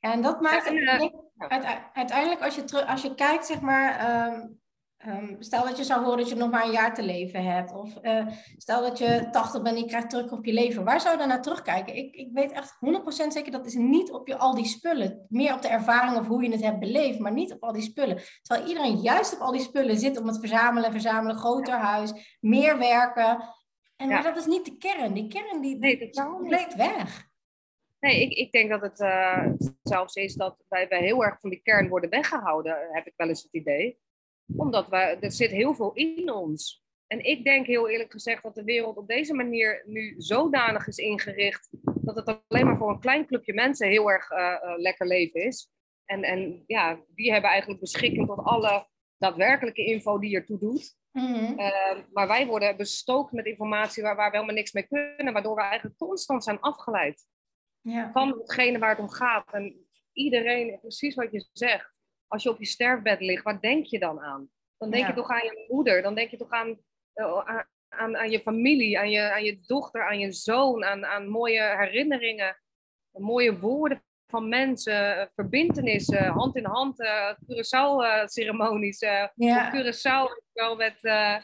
ja. En dat maakt en, uiteindelijk als je, als je kijkt, zeg maar, um, um, stel dat je zou horen dat je nog maar een jaar te leven hebt. Of uh, stel dat je 80 bent en je krijgt terug op je leven. Waar zou je dan naar terugkijken? Ik, ik weet echt 100% zeker dat is niet op je al die spullen. Meer op de ervaring of hoe je het hebt beleefd, maar niet op al die spullen. Terwijl iedereen juist op al die spullen zit om het verzamelen, verzamelen, groter huis, meer werken. En, Maar dat is niet de kern. Die kern die, nee, dat is compleet weg. Nee, ik, ik denk dat het uh, zelfs is dat wij, wij heel erg van die kern worden weggehouden, heb ik wel eens het idee. Omdat wij, er zit heel veel in ons. En ik denk heel eerlijk gezegd dat de wereld op deze manier nu zodanig is ingericht dat het alleen maar voor een klein clubje mensen heel erg uh, uh, lekker leven is. En, en ja, die hebben eigenlijk beschikking tot alle daadwerkelijke info die ertoe doet. Mm maar wij worden bestookt met informatie waar, waar we helemaal niks mee kunnen, waardoor we eigenlijk constant zijn afgeleid ja. van hetgene waar het om gaat. En iedereen, precies wat je zegt, als je op je sterfbed ligt, waar denk je dan aan? Dan denk je toch aan je moeder, dan denk je toch aan, uh, aan, aan, je familie, aan je, aan je dochter, aan je zoon, aan, aan mooie herinneringen, mooie woorden van mensen, verbindenissen, hand in hand, uh, Curaçao-ceremonies. Uh, ja. Curaçao wel met, uh,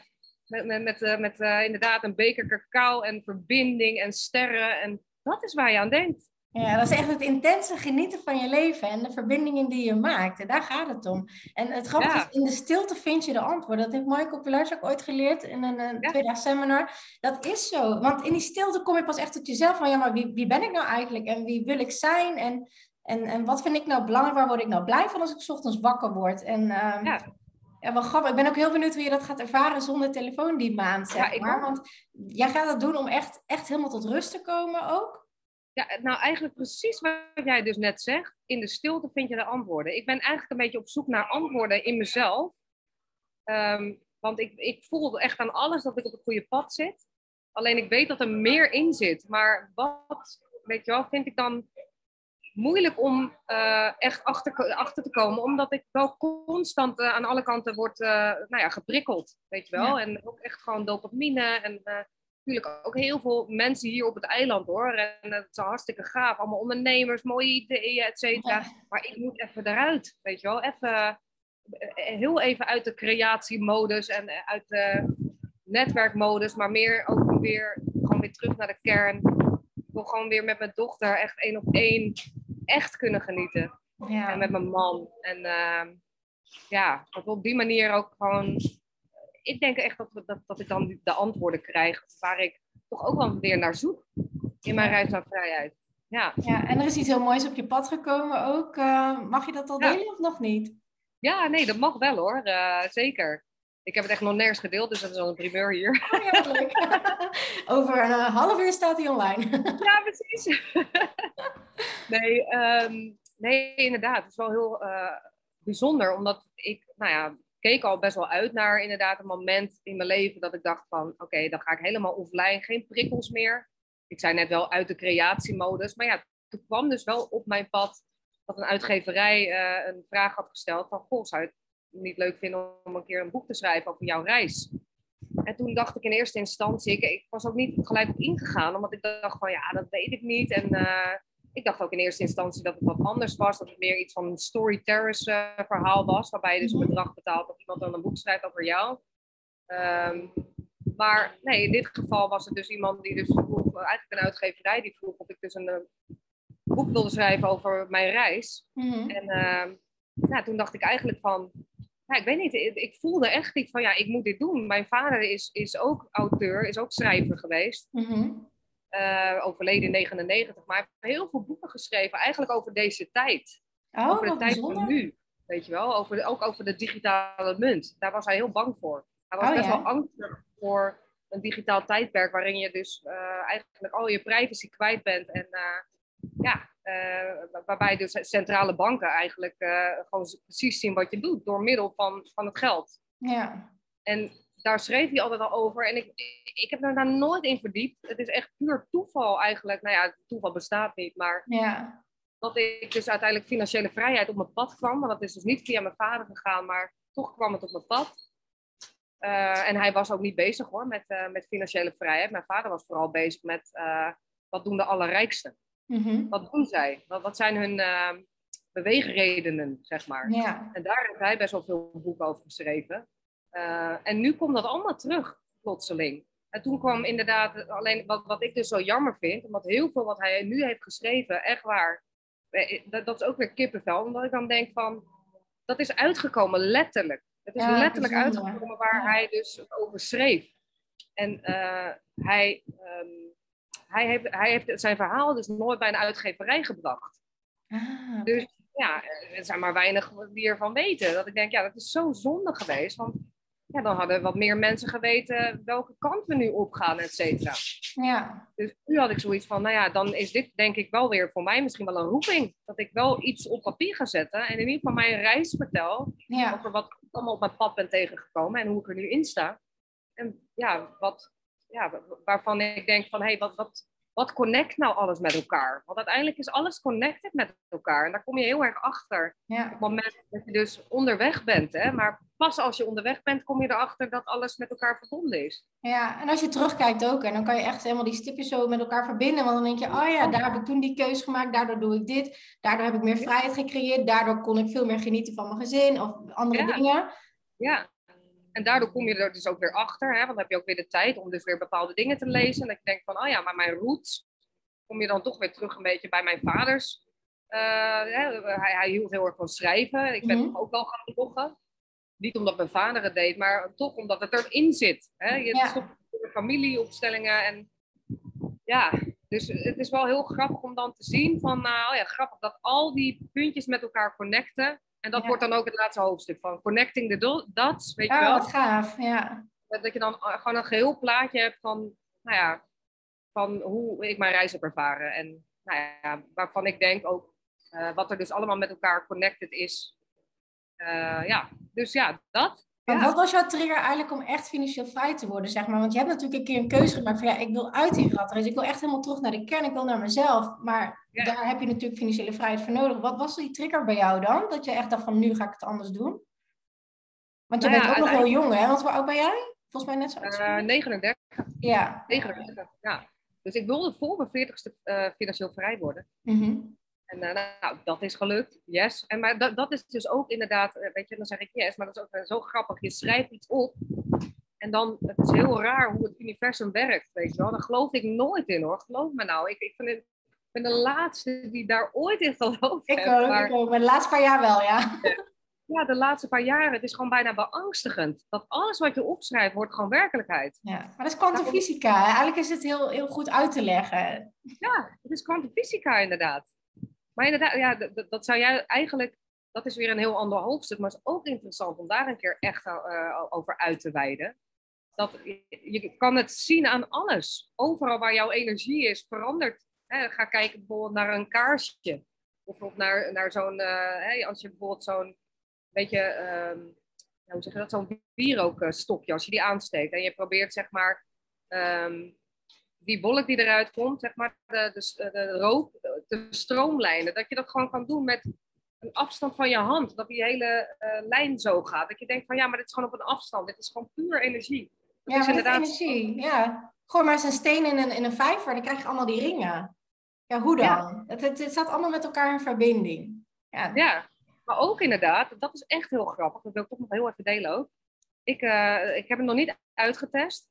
met, met, met, met inderdaad een beker cacao en verbinding en sterren. En dat is waar je aan denkt. Ja, dat is echt het intense genieten van je leven en de verbindingen die je maakt. En daar gaat het om. En het grappige is, in de stilte vind je de antwoorden. Dat heeft Michael Pelaars ook ooit geleerd in een, een ja. tweedaagse seminar. Dat is zo. Want in die stilte kom je pas echt tot jezelf van, ja, maar wie, wie ben ik nou eigenlijk? En wie wil ik zijn? En, en, en wat vind ik nou belangrijk? Waar word ik nou blij van als ik ochtends wakker word? En um, ja. Ja, wel grappig. Ik ben ook heel benieuwd hoe je dat gaat ervaren zonder telefoon die maand, zeg ja, maar. Want jij gaat dat doen om echt, echt helemaal tot rust te komen ook? Ja, nou eigenlijk precies wat jij dus net zegt. In de stilte vind je de antwoorden. Ik ben eigenlijk een beetje op zoek naar antwoorden in mezelf. Um, want ik, ik voel echt aan alles dat ik op het goede pad zit. Alleen ik weet dat er meer in zit. Maar wat, weet je wel, vind ik dan moeilijk om uh, echt achter, achter te komen. Omdat ik wel constant uh, aan alle kanten word uh, nou ja, geprikkeld. Weet je wel. Ja. En ook echt gewoon dopamine en natuurlijk ook heel veel mensen hier op het eiland hoor. En het is hartstikke gaaf. Allemaal ondernemers, mooie ideeën, et cetera. Maar ik moet even eruit, weet je wel. Even, eh, heel even uit de creatiemodus en uit de netwerkmodus. Maar meer ook weer, gewoon weer terug naar de kern. Ik wil gewoon weer met mijn dochter echt één op één echt kunnen genieten. Ja. En met mijn man. En uh, ja, dat we op die manier ook gewoon ik denk echt dat, dat, dat ik dan de antwoorden krijg waar ik toch ook wel weer naar zoek in mijn reis naar vrijheid. Ja. ja, en er is iets heel moois op je pad gekomen ook. Uh, mag je dat al delen of nog niet? Ja, nee, dat mag wel hoor. Uh, zeker. Ik heb het echt nog nergens gedeeld, dus dat is al een primeur hier. Oh, ja, (laughs) Over een uh, half uur staat hij online. (laughs) ja, precies. (laughs) nee, um, nee, inderdaad. Het is wel heel bijzonder, omdat ik, nou ja, keek al best wel uit naar inderdaad een moment in mijn leven dat ik dacht van oké, dan ga ik helemaal offline, geen prikkels meer. Ik zei net wel uit de creatiemodus, maar ja, toen kwam dus wel op mijn pad dat een uitgeverij uh, een vraag had gesteld van goh, zou je het niet leuk vinden om een keer een boek te schrijven over jouw reis? En toen dacht ik in eerste instantie, ik, ik was ook niet gelijk op ingegaan, omdat ik dacht van ja, dat weet ik niet. En uh, ik dacht ook in eerste instantie dat het wat anders was. Dat het meer iets van een story terrace uh, verhaal was. Waarbij je dus een mhm. bedrag betaalt dat iemand dan een boek schrijft over jou. Um, maar nee, in dit geval was het dus iemand die dus vroeg, eigenlijk een uitgeverij, die vroeg of ik dus een, eh, boek wilde schrijven over mijn reis. Mm -hmm. En uh, nou, toen dacht ik eigenlijk van, ja, ik weet niet, ik, ik voelde echt iets van, ja, ik moet dit doen. Mijn vader is, is ook auteur, is ook schrijver geweest. Mhm. Eh, overleden in 99, maar hij heeft heel veel boeken geschreven, eigenlijk over deze tijd. Oh, over de tijd bijzonder. van nu, weet je wel. Over ook over de digitale munt. Daar was hij heel bang voor. Hij was Oh, best ja? wel angstig voor een digitaal tijdperk waarin je dus eh, eigenlijk al je privacy kwijt bent. En eh, ja, waarbij dus centrale banken eigenlijk gewoon precies zien wat je doet door middel van, van het geld. Ja. En daar schreef hij altijd al over. En ik, ik heb daar nooit in verdiept. Het is echt puur toeval eigenlijk. Nou ja, toeval bestaat niet, maar Ja. dat ik dus uiteindelijk financiële vrijheid op mijn pad kwam. Want dat is dus niet via mijn vader gegaan, maar toch kwam het op mijn pad. Eh, en hij was ook niet bezig hoor met, eh, met financiële vrijheid. Mijn vader was vooral bezig met eh, wat doen de allerrijksten? Mhm. Wat doen zij? Wat, wat zijn hun beweegredenen, zeg maar? Ja. En daar heeft hij best wel veel boeken over geschreven. Eh, en nu komt dat allemaal terug, plotseling. En toen kwam inderdaad, alleen wat, wat ik dus zo jammer vind, omdat heel veel wat hij nu heeft geschreven, echt waar, eh, dat, dat is ook weer kippenvel, omdat ik dan denk van, dat is uitgekomen, letterlijk. Het is Ja, letterlijk uitgekomen waar Ja. hij dus over schreef. En eh, hij, ehm, hij, heeft, hij heeft zijn verhaal dus nooit bij een uitgeverij gebracht. Ah, Dus ja, er zijn maar weinig die ervan weten. Dat ik denk, ja, dat is zo zonde geweest. Want ja, dan hadden wat meer mensen geweten welke kant we nu opgaan, et cetera. ja. Dus nu had ik zoiets van, nou ja, dan is dit denk ik wel weer voor mij misschien wel een roeping. Dat ik wel iets op papier ga zetten en in ieder geval mijn reis vertel Ja. over wat ik allemaal op mijn pad ben tegengekomen en hoe ik er nu in sta. En ja, wat, ja wa- waarvan ik denk van, hé, hey, wat, wat, wat connect nou alles met elkaar? Want uiteindelijk is alles connected met elkaar en daar kom je heel erg achter Ja. op het moment dat je dus onderweg bent. Hè? Maar pas als je onderweg bent, kom je erachter dat alles met elkaar verbonden is. Ja, en als je terugkijkt ook, en dan kan je echt helemaal die stipjes zo met elkaar verbinden. Want dan denk je, oh ja, daar heb ik toen die keuze gemaakt, daardoor doe ik dit. Daardoor heb ik meer vrijheid gecreëerd, daardoor kon ik veel meer genieten van mijn gezin of andere Ja. dingen. Ja. En daardoor kom je er dus ook weer achter. Hè? Want dan heb je ook weer de tijd om dus weer bepaalde dingen te lezen. En dat je denkt van, oh ja, maar mijn roots. Kom je dan toch weer terug een beetje bij mijn vaders. eh, hè? hij, hij hield heel erg van schrijven. Ik ben Mhm. ook wel gaan bloggen. Niet omdat mijn vader het deed, maar toch omdat het erin zit. Hè? Je Ja. stopt de familieopstellingen. En ja, dus het is wel heel grappig om dan te zien van, nou ja, grappig dat al die puntjes met elkaar connecten. En dat Ja. wordt dan ook het laatste hoofdstuk van Connecting the Do- Dots, weet je Oh, wel? wat gaaf, ja. Dat dat je dan eh, gewoon een geheel plaatje hebt van, nou ja, van hoe ik mijn reis heb ervaren. En nou ja, waarvan ik denk ook eh, wat er dus allemaal met elkaar connected is. Eh, ja, dus ja, dat. Ja. wat was jouw trigger eigenlijk om echt financieel vrij te worden, zeg maar? Want je hebt natuurlijk een keer een keuze gemaakt van, ja, ik wil uit die ratrace. Ik wil echt helemaal terug naar de kern, ik wil naar mezelf. Maar Ja. daar heb je natuurlijk financiële vrijheid voor nodig. Wat was die trigger bij jou dan? Dat je echt dacht van, nu ga ik het anders doen? Want je Nou bent ja, ook nog heel jong, hè? Want hoe oud ben jij? Volgens mij net zo oud. als Eh, mij. 39, ja. 39, ja. Dus ik wilde voor mijn 40ste eh, financieel vrij worden. Mhm. En eh, nou, dat is gelukt, yes. En, maar dat, dat is dus ook inderdaad, eh, weet je, dan zeg ik yes, maar dat is ook eh, zo grappig. Je schrijft iets op en dan, het is heel raar hoe het universum werkt, weet je wel. Daar geloof ik nooit in hoor, geloof me nou. Ik, ik, vind het, ik ben de laatste die daar ooit in gelooft. Ik ook, maar- ik ook. Maar de laatste paar jaar wel, ja. (laughs) ja, de laatste paar jaren, het is gewoon bijna beangstigend. Dat alles wat je opschrijft, wordt gewoon werkelijkheid. ja. Maar dat is kwantumfysica. Eigenlijk is het heel, heel goed uit te leggen. Ja, het is kwantumfysica inderdaad. Maar inderdaad, ja, dat zou jij eigenlijk, dat is weer een heel ander hoofdstuk, maar is ook interessant om daar een keer echt eh, over uit te wijden. Dat je, kan het zien aan alles. Overal waar jouw energie is, verandert. Ga kijken bijvoorbeeld naar een kaarsje. Of naar, naar zo'n, eh, als je bijvoorbeeld zo'n, beetje, ehm, ja, hoe zeg je dat, zo'n wierookstokje, als je die aansteekt en je probeert zeg maar ehm, die wolk die eruit komt, zeg maar, de, de, de rook te stroomlijnen. Dat je dat gewoon kan doen met een afstand van je hand. Dat die hele eh, lijn zo gaat. Dat je denkt van ja, maar dit is gewoon op een afstand. Dit is gewoon puur energie. Dat Ja, is inderdaad. energie. Ja. Gooi maar eens een steen in een, in een vijver, dan krijg je allemaal die ringen. Ja, hoe dan? Ja. Het, het, het staat allemaal met elkaar in verbinding. Ja, Ja, maar ook inderdaad, dat is echt heel grappig. Dat wil ik toch nog heel even delen ook. Ik, eh, ik heb het nog niet uitgetest,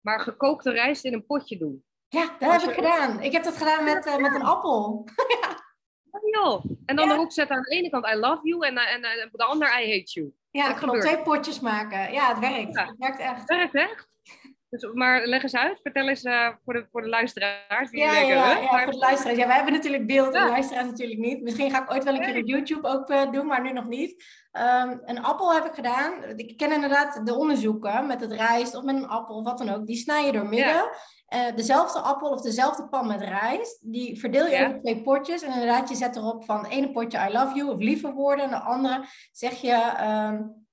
maar gekookte rijst in een potje doen. Ja dat heb ik gedaan. Ik heb dat gedaan met, eh, met een appel. (laughs) Oh, joh. En dan Ja. erop zetten aan de ene kant I love you en, eh, en, eh, de andere I hate you. Ja, klopt. Twee potjes maken. Ja, het werkt. Het werkt echt. Het werkt echt. Dus, maar leg eens uit, vertel eens uh, voor, de, voor de luisteraars. Die ja, denken, ja, ja voor de luisteraars. Ja, wij hebben natuurlijk beeld en luisteraars natuurlijk niet. Misschien ga ik ooit wel een keer op YouTube ook uh, doen, maar nu nog niet. Um, een appel heb ik gedaan. Ik ken inderdaad de onderzoeken met het rijst of met een appel of wat dan ook. Die snij je door midden. Uh, dezelfde appel of dezelfde pan met rijst, die verdeel je ja. twee potjes. En inderdaad, je zet erop van het ene potje I love you of lieve woorden. En de andere zeg je... Um,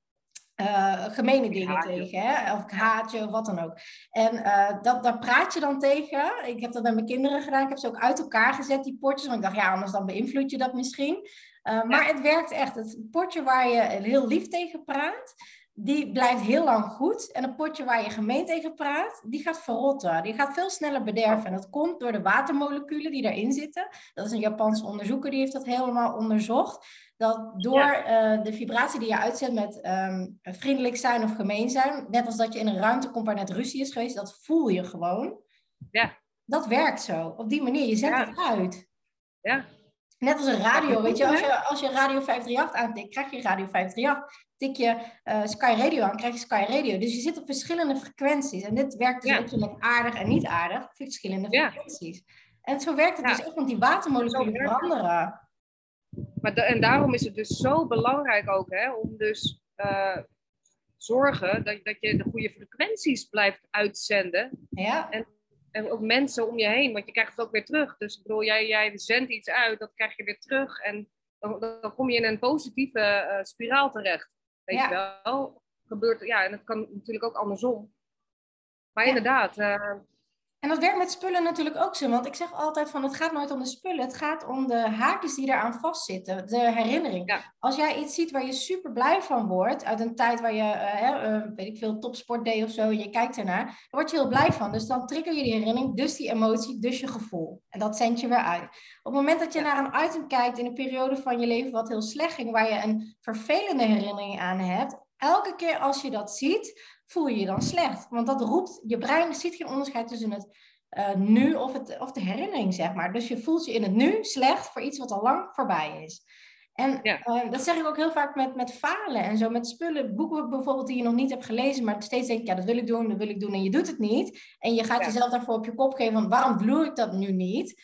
uh, gemene dingen tegen, hè? of haatje of wat dan ook. En uh, dat, daar praat je dan tegen. Ik heb dat met mijn kinderen gedaan. Ik heb ze ook uit elkaar gezet, die potjes. Want ik dacht, ja, anders dan beïnvloed je dat misschien. Maar het werkt echt. Het potje waar je heel lief tegen praat, die blijft heel lang goed. En een potje waar je gemeen tegen praat, die gaat verrotten. Die gaat veel sneller bederven. En dat komt door de watermoleculen die daarin zitten. Dat is een Japanse onderzoeker, die heeft dat helemaal onderzocht dat door eh, de vibratie die je uitzet met ehm, vriendelijk zijn of gemeen zijn, net als dat je in een ruimte komt waar net ruzie is geweest, dat voel je gewoon. Ja. Dat werkt zo. Op die manier, je zet het uit. Ja. Net als een radio, weet je, als je, als je Radio 538 aantikt, krijg je Radio 538. Tik je uh, Sky Radio aan, krijg je Sky Radio. Dus je zit op verschillende frequenties. En dit werkt dus ook met aardig en niet aardig, verschillende frequenties. En zo werkt het dus echt, want die watermoleculen veranderen. Maar en daarom is het dus zo belangrijk ook hè, om dus uh, zorgen dat, dat je de goede frequenties blijft uitzenden. Ja. En, en ook mensen om je heen, want je krijgt het ook weer terug. Dus ik bedoel, jij, jij zendt iets uit, dat krijg je weer terug. En dan, dan kom je in een positieve uh, spiraal terecht. Weet ja. je wel? Gebeurt, ja, en het kan natuurlijk ook andersom. Maar ja. inderdaad, uh, en dat werkt met spullen natuurlijk ook zo. Want ik zeg altijd van het gaat nooit om de spullen. Het gaat om de haakjes die eraan vastzitten. De herinnering. Als jij iets ziet waar je super blij van wordt. Uit een tijd waar je, uh, weet ik veel, topsport deed of zo. En je kijkt ernaar. Dan word je heel blij van. Dus dan trigger je die herinnering. Dus die emotie. Dus je gevoel. En dat zend je weer uit. Op het moment dat je naar een item kijkt in een periode van je leven wat heel slecht ging. Waar je een vervelende herinnering aan hebt. Elke keer als je dat ziet voel je je dan slecht. Want dat roept, je brein ziet geen onderscheid tussen het uh, nu of, het, of de herinnering, zeg maar. Dus je voelt je in het nu slecht voor iets wat al lang voorbij is. En uh, dat zeg ik ook heel vaak met, met falen en zo, met spullen, boeken bijvoorbeeld die je nog niet hebt gelezen, maar steeds denk je, ja, dat wil ik doen, dat wil ik doen, en je doet het niet. En je gaat jezelf daarvoor op je kop geven van, waarom doe ik dat nu niet?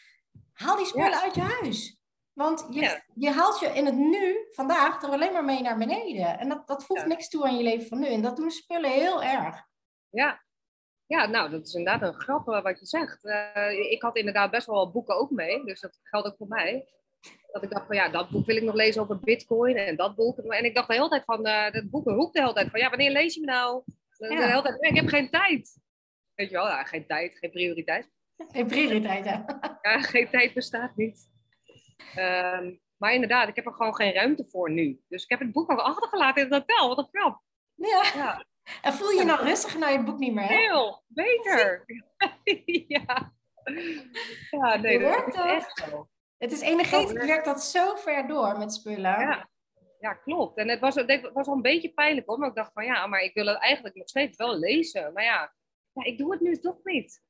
Haal die spullen uit je huis. Want je, je haalt je in het nu, vandaag, er alleen maar mee naar beneden. En dat, dat voegt niks toe aan je leven van nu. En dat doen spullen heel erg. Ja, ja, nou, dat is inderdaad een grap eh, wat je zegt. Uh, ik had inderdaad best wel boeken ook mee, dus dat geldt ook voor mij. Dat ik dacht van ja, dat boek wil ik nog lezen over bitcoin en dat boek. En ik dacht de hele tijd van, uh, dat boek roept de hele tijd van ja, wanneer lees je me nou? Ja. De hele tijd, ik heb geen tijd. Weet je wel, ja, geen tijd, geen prioriteit. Geen prioriteit, ja. Ja, geen tijd bestaat niet. Um, maar inderdaad, ik heb er gewoon geen ruimte voor nu. Dus ik heb het boek al achtergelaten in het hotel. Wat een grap. Ja. ja. (laughs) En voel je je nou rustiger naar je boek niet meer? Hè? Heel, beter. (laughs) ja. Ja, nee, dat is echt zo. Het is energetisch, werkt dat zo ver door met spullen. Ja, ja klopt. En het was, het was al een beetje pijnlijk hoor. Maar ik dacht van ja, maar ik wil het eigenlijk nog steeds wel lezen. Maar ja, ja ik doe het nu toch niet.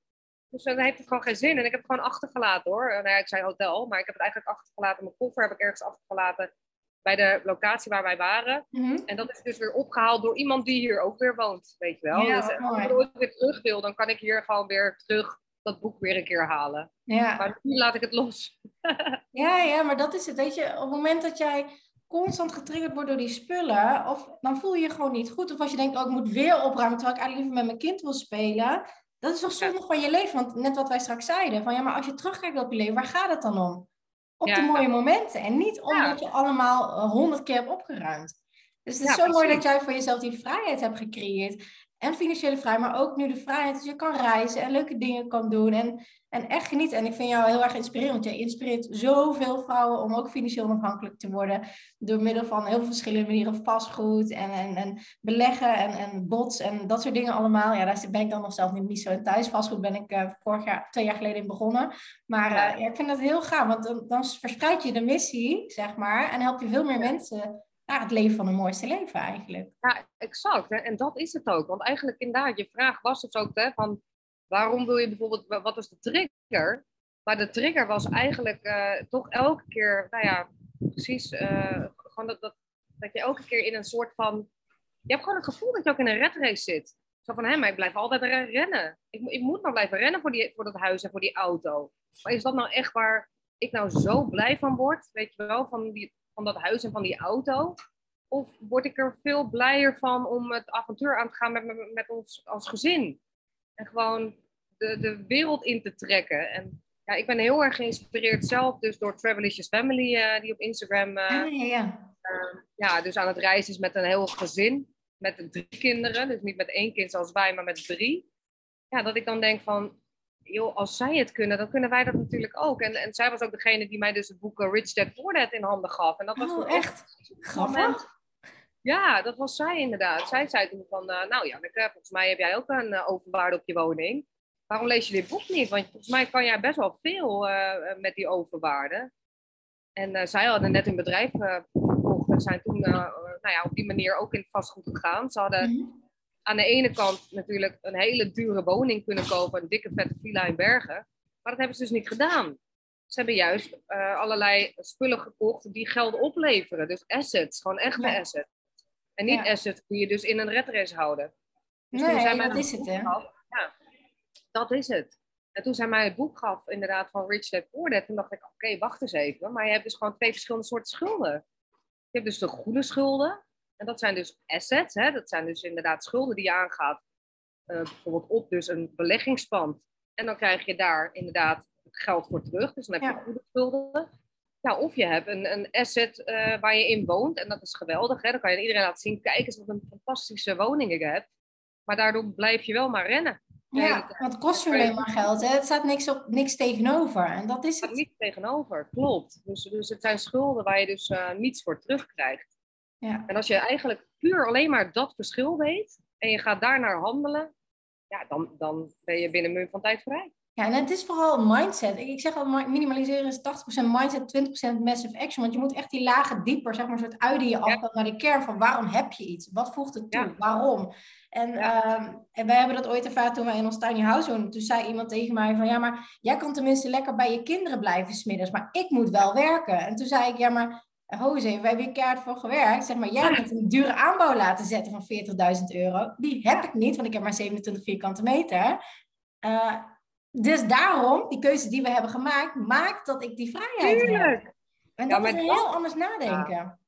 Dus dan heeft het gewoon geen zin. En ik heb het gewoon achtergelaten hoor. Nou ja, ik zei hotel, maar ik heb het eigenlijk achtergelaten. Mijn koffer heb ik ergens achtergelaten bij de locatie waar wij waren. Mhm. En dat is dus weer opgehaald door iemand die hier ook weer woont, weet je wel. dus als ik ooit weer terug wil, dan kan ik hier gewoon weer terug dat boek weer een keer halen. Ja. Maar nu laat ik het los. (laughs) ja, ja, maar dat is het. Weet je, op het moment dat jij constant getriggerd wordt door die spullen, of dan voel je je gewoon niet goed. Of als je denkt, oh, ik moet weer opruimen terwijl ik eigenlijk liever met mijn kind wil spelen. Dat is toch zonde van je leven? Want net wat wij straks zeiden, van ja, maar als je terugkijkt op je leven, waar gaat het dan om? Op de mooie momenten en niet omdat je allemaal eh, honderd keer hebt opgeruimd. Dus het is zo mooi dat jij voor jezelf die vrijheid hebt gecreëerd en financiële vrijheid, maar ook nu de vrijheid dat je kan reizen en leuke dingen kan doen en, en echt genieten. En ik vind jou heel erg inspirerend, want jij inspireert zoveel vrouwen om ook financieel onafhankelijk te worden door middel van heel veel verschillende manieren, vastgoed en, en, en beleggen en, en bots en dat soort dingen allemaal. Ja, daar ben ik dan nog zelf niet, niet zo in thuis. Vastgoed ben ik uh, vorig jaar, twee jaar geleden in begonnen. Maar uh, ja, ik vind dat heel gaaf, want dan, dan verspreid je de missie, zeg maar, en help je veel meer mensen naar het leven van een mooiste leven eigenlijk. Ja, exact. Hè? En dat is het ook. Want eigenlijk inderdaad, je vraag was dus ook hè, van waarom wil je bijvoorbeeld, wat is de trigger? Maar de trigger was eigenlijk uh, toch elke keer, nou ja, precies, uh, gewoon dat, dat, Dat je elke keer in een soort van... Je hebt gewoon het gevoel dat je ook in een redrace zit. Zo van, hé, maar ik blijf altijd rennen. Ik, ik moet maar blijven rennen voor, die, voor dat huis en voor die auto. Maar is dat nou echt waar ik nou zo blij van word? Weet je wel, van, die, van dat huis en van die auto? Of word ik er veel blijer van om het avontuur aan te gaan met, met, ons als gezin? En gewoon de, de wereld in te trekken. En ja, ik ben heel erg geïnspireerd zelf dus door Travelicious Family, uh, die op Instagram uh, ja, ja, ja. Uh, ja, dus aan het reizen is met een heel gezin. Met drie kinderen, dus niet met één kind zoals wij, maar met drie. Ja, dat ik dan denk van, joh, als zij het kunnen, dan kunnen wij dat natuurlijk ook. En, en zij was ook degene die mij dus het boek Rich Dad Poor Dad in handen gaf. En dat was oh, echt grappig. Ja, dat was zij inderdaad. Zij zei toen van, uh, nou ja, volgens mij heb jij ook een uh, overwaarde op je woning. Waarom lees je dit boek niet? Want volgens mij kan jij best wel veel uh, met die overwaarde. En zij hadden net een bedrijf verkocht en zijn toen nou ja, op die manier ook in het vastgoed gegaan. Ze hadden mm -hmm. Aan de ene kant natuurlijk een hele dure woning kunnen kopen, een dikke vette villa in Bergen. Maar dat hebben ze dus niet gedaan. Ze hebben juist allerlei spullen gekocht die geld opleveren. Dus assets, gewoon echte ja. assets. En niet ja. assets die je dus in een redrace houden. Dus nee, dat is het, hè? Ja, dat is het. En toen zij mij het boek gaf, inderdaad, van Rich Dad Poor Dad, toen dacht ik, oké, okay, wacht eens even. Maar je hebt dus gewoon twee verschillende soorten schulden. Je hebt dus de goede schulden. En dat zijn dus assets. Hè? Dat zijn dus inderdaad schulden die je aangaat. Uh, bijvoorbeeld op dus een beleggingspand. En dan krijg je daar inderdaad geld voor terug. Dus dan heb je ja. goede schulden. Ja, of je hebt een, een asset uh, waar je in woont. En dat is geweldig. Hè? Dan kan je iedereen laten zien. Kijk eens wat een fantastische woning ik heb. Maar daardoor blijf je wel maar rennen. Ja, want het kost je alleen maar geld. Hè? Het staat niks, op, niks tegenover. En dat is het. Niets tegenover, klopt. Dus, dus het zijn schulden waar je dus uh, niets voor terugkrijgt. Ja. En als je eigenlijk puur alleen maar dat verschil weet. En je gaat daarnaar handelen. Ja, dan, dan ben je binnen een van tijd vrij. Ja, en het is vooral mindset. Ik, zeg al, minimaliseren is 80% mindset, 20% massive action. Want je moet echt die lagen dieper, zeg maar, soort uit je af naar de kern van waarom heb je iets? Wat voegt het toe? Ja. Waarom? En, ja. um, en wij hebben dat ooit ervaren toen wij in ons tiny house woonden. Toen zei iemand tegen mij van, ja, maar jij kan tenminste lekker bij je kinderen blijven smiddags, maar ik moet wel werken. En toen zei ik, ja, maar Jose, wij hebben hier keihard voor gewerkt. Zeg maar, jij hebt een dure aanbouw laten zetten van 40.000 euro. Die heb ik niet, want ik heb maar 27 vierkante meter. Uh, dus daarom, die keuze die we hebben gemaakt, maakt dat ik die vrijheid Tuurlijk. heb. En dat ja, is heel dat, anders nadenken. Ja,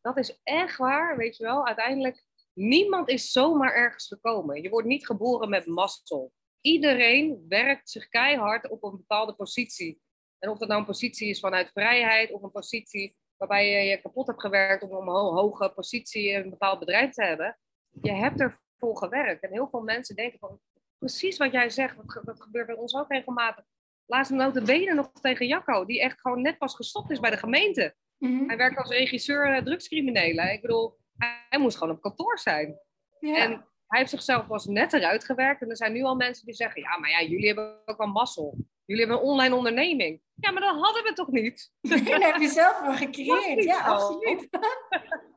dat is echt waar, weet je wel. Uiteindelijk, niemand is zomaar ergens gekomen. Je wordt niet geboren met mazzel. Iedereen werkt zich keihard op een bepaalde positie. En of dat nou een positie is vanuit vrijheid of een positie waarbij je je kapot hebt gewerkt om een hoge positie in een bepaald bedrijf te hebben. Je hebt ervoor gewerkt. En heel veel mensen denken van, precies wat jij zegt. Dat, dat gebeurt bij ons ook regelmatig. Laatst nota benen nog tegen Jacco, die echt gewoon net pas gestopt is bij de gemeente. Mm-hmm. Hij werkt als regisseur uh, drugscriminelen. Ik bedoel, hij, hij, moest gewoon op kantoor zijn. Ja. En hij heeft zichzelf pas net eruit gewerkt. En er zijn nu al mensen die zeggen, ja, maar ja, jullie hebben ook wel mazzel. Jullie hebben een online onderneming. Ja, maar dat hadden we toch niet? (laughs) Nee, dat heb je zelf wel gecreëerd. Ja, absoluut. (laughs)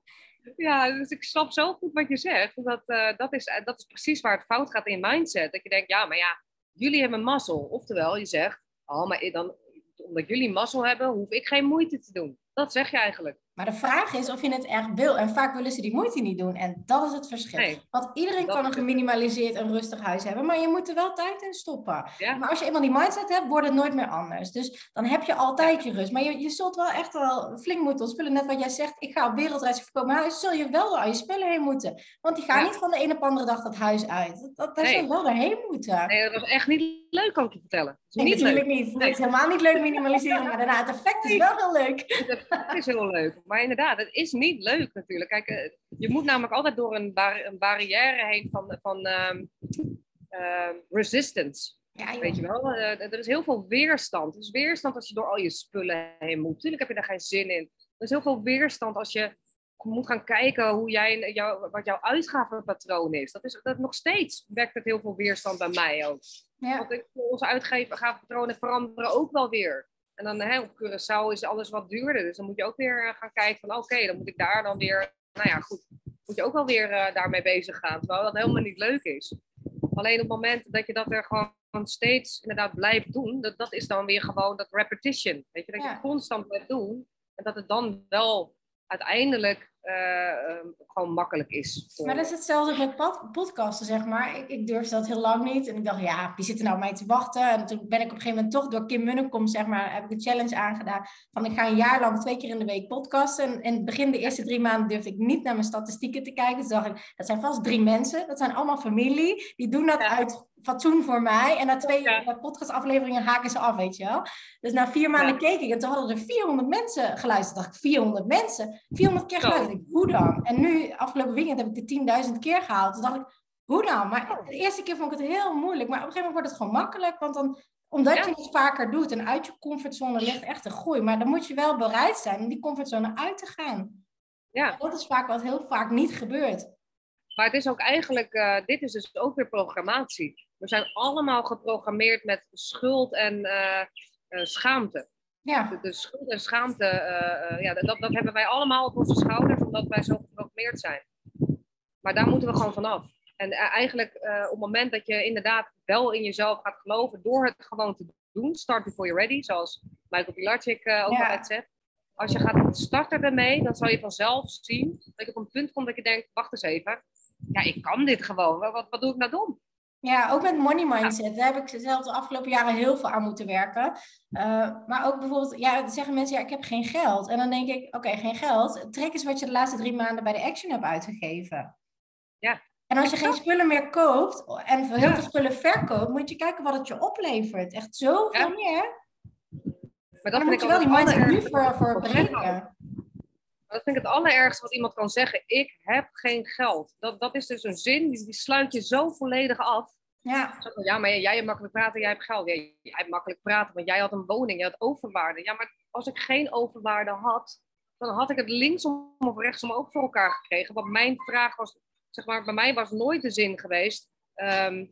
Ja, dus ik snap zo goed wat je zegt. Dat, uh, dat, is, dat is precies waar het fout gaat in mindset. Dat je denkt, ja, maar ja, jullie hebben mazzel. Oftewel, je zegt, oh, maar dan, omdat jullie mazzel hebben, hoef ik geen moeite te doen. Dat zeg je eigenlijk. Maar de vraag is of je het echt wil. En vaak willen ze die moeite niet doen. En dat is het verschil. Nee, Want iedereen kan een geminimaliseerd en rustig huis hebben. Maar je moet er wel tijd in stoppen. Ja. Maar als je eenmaal die mindset hebt, wordt het nooit meer anders. Dus dan heb je altijd je rust. Maar je, je zult wel echt wel flink moeten ontspullen. Net wat jij zegt, ik ga op wereldreis voorkomen huis. Zul je wel aan je spullen heen moeten. Want die gaan ja. niet van de een op andere dag dat huis uit. Dat, dat, daar nee. zul wel doorheen moeten. Nee, dat was echt niet leuk, kan ik je vertellen. Nee, niet natuurlijk leuk. niet. Het is helemaal niet leuk minimaliseren. maar daarna, het effect is wel heel leuk. (laughs) Het effect is heel leuk. Maar inderdaad, het is niet leuk natuurlijk. Kijk, uh, je moet namelijk altijd door een, bar een barrière heen van, van um, uh, resistance. Ja, Weet je wel, uh, er is heel veel weerstand. Er is weerstand als je door al je spullen heen moet. Natuurlijk heb je daar geen zin in. Er is heel veel weerstand als je moet gaan kijken hoe jij, jou, wat jouw uitgavenpatroon is. Dat is dat nog steeds werkt het heel veel weerstand bij mij ook. Ja. Want onze uitgavenpatronen veranderen ook wel weer. En dan hè, op Curaçao is alles wat duurder. Dus dan moet je ook weer gaan kijken van oké, okay, dan moet ik daar dan weer, nou ja goed, moet je ook wel weer uh, daarmee bezig gaan. Terwijl dat helemaal niet leuk is. Alleen op het moment dat je dat er gewoon steeds inderdaad blijft doen, dat, dat is dan weer gewoon dat repetition. Weet je, dat ja. je constant blijft doen. En dat het dan wel uiteindelijk eh, ehm, gewoon makkelijk is. Maar dat is hetzelfde met podcasten, zeg maar. Ik, ik durfde dat heel lang niet. En ik dacht, ja, wie zit er nou mij te wachten? En toen ben ik op een gegeven moment toch door Kim Munnekom, zeg maar, heb ik de challenge aangedaan. Van ik ga een jaar lang twee keer in de week podcasten. En in het begin, de eerste drie maanden, durfde ik niet naar mijn statistieken te kijken. Dus dacht ik, dat zijn vast drie mensen. Dat zijn allemaal familie. Die doen dat uit fatsoen voor mij. En na twee ja. podcastafleveringen haken ze af, weet je wel. Dus na vier maanden keek ik en toen hadden er 400 mensen geluisterd. dacht ik, 400 mensen? 400 keer geluisterd. Hoe dan? En nu, afgelopen weekend, heb ik de 10.000 keer gehaald. Toen dacht ik, hoe dan? Maar de eerste keer vond ik het heel moeilijk. Maar op een gegeven moment wordt het gewoon makkelijk. Want dan, omdat je het vaker doet en uit je comfortzone ligt echt een groei. Maar dan moet je wel bereid zijn om die comfortzone uit te gaan. Ja. dat is vaak wat heel vaak niet gebeurt. Maar het is ook eigenlijk, uh, dit is dus ook weer programmatie. We zijn allemaal geprogrammeerd met schuld en uh, uh, schaamte. Ja. De, de, schuld en schaamte, ja, dat, dat hebben wij allemaal op onze schouders, omdat wij zo geprogrammeerd zijn. Maar daar moeten we gewoon vanaf. En eigenlijk op het moment dat je inderdaad wel in jezelf gaat geloven, door het gewoon te doen, start before you're ready, zoals Michael Pilarczyk ook ja. altijd zegt. Als je gaat starten ermee, dan zal je vanzelf zien dat je op een punt komt dat je denkt, wacht eens even, ja, ik kan dit gewoon. Wat, wat doe ik nou dom? Ja, ook met money mindset. Daar heb ik zelf de afgelopen jaren heel veel aan moeten werken. Uh, maar ook bijvoorbeeld, ja, zeggen mensen, ja, ik heb geen geld. En dan denk ik, oké, geen geld. Trek eens wat je de laatste drie maanden bij de Action hebt uitgegeven. Ja. En als je geen spullen meer koopt en heel veel spullen verkoopt, moet je kijken wat het je oplevert. Echt zoveel ja. meer. Maar dat moet je wel die mindset nu voor, voor breken. Dat vind ik het allerergste wat iemand kan zeggen. Ik heb geen geld. Dat, dat is dus een zin, die, die sluit je zo volledig af. Ja. ja, maar jij hebt makkelijk praten, jij hebt geld. Jij, jij hebt makkelijk praten, want jij had een woning, je had overwaarde. Ja, maar als ik geen overwaarde had, dan had ik het linksom of rechtsom ook voor elkaar gekregen. Want mijn vraag was, zeg maar, bij mij was nooit de zin geweest, ehm,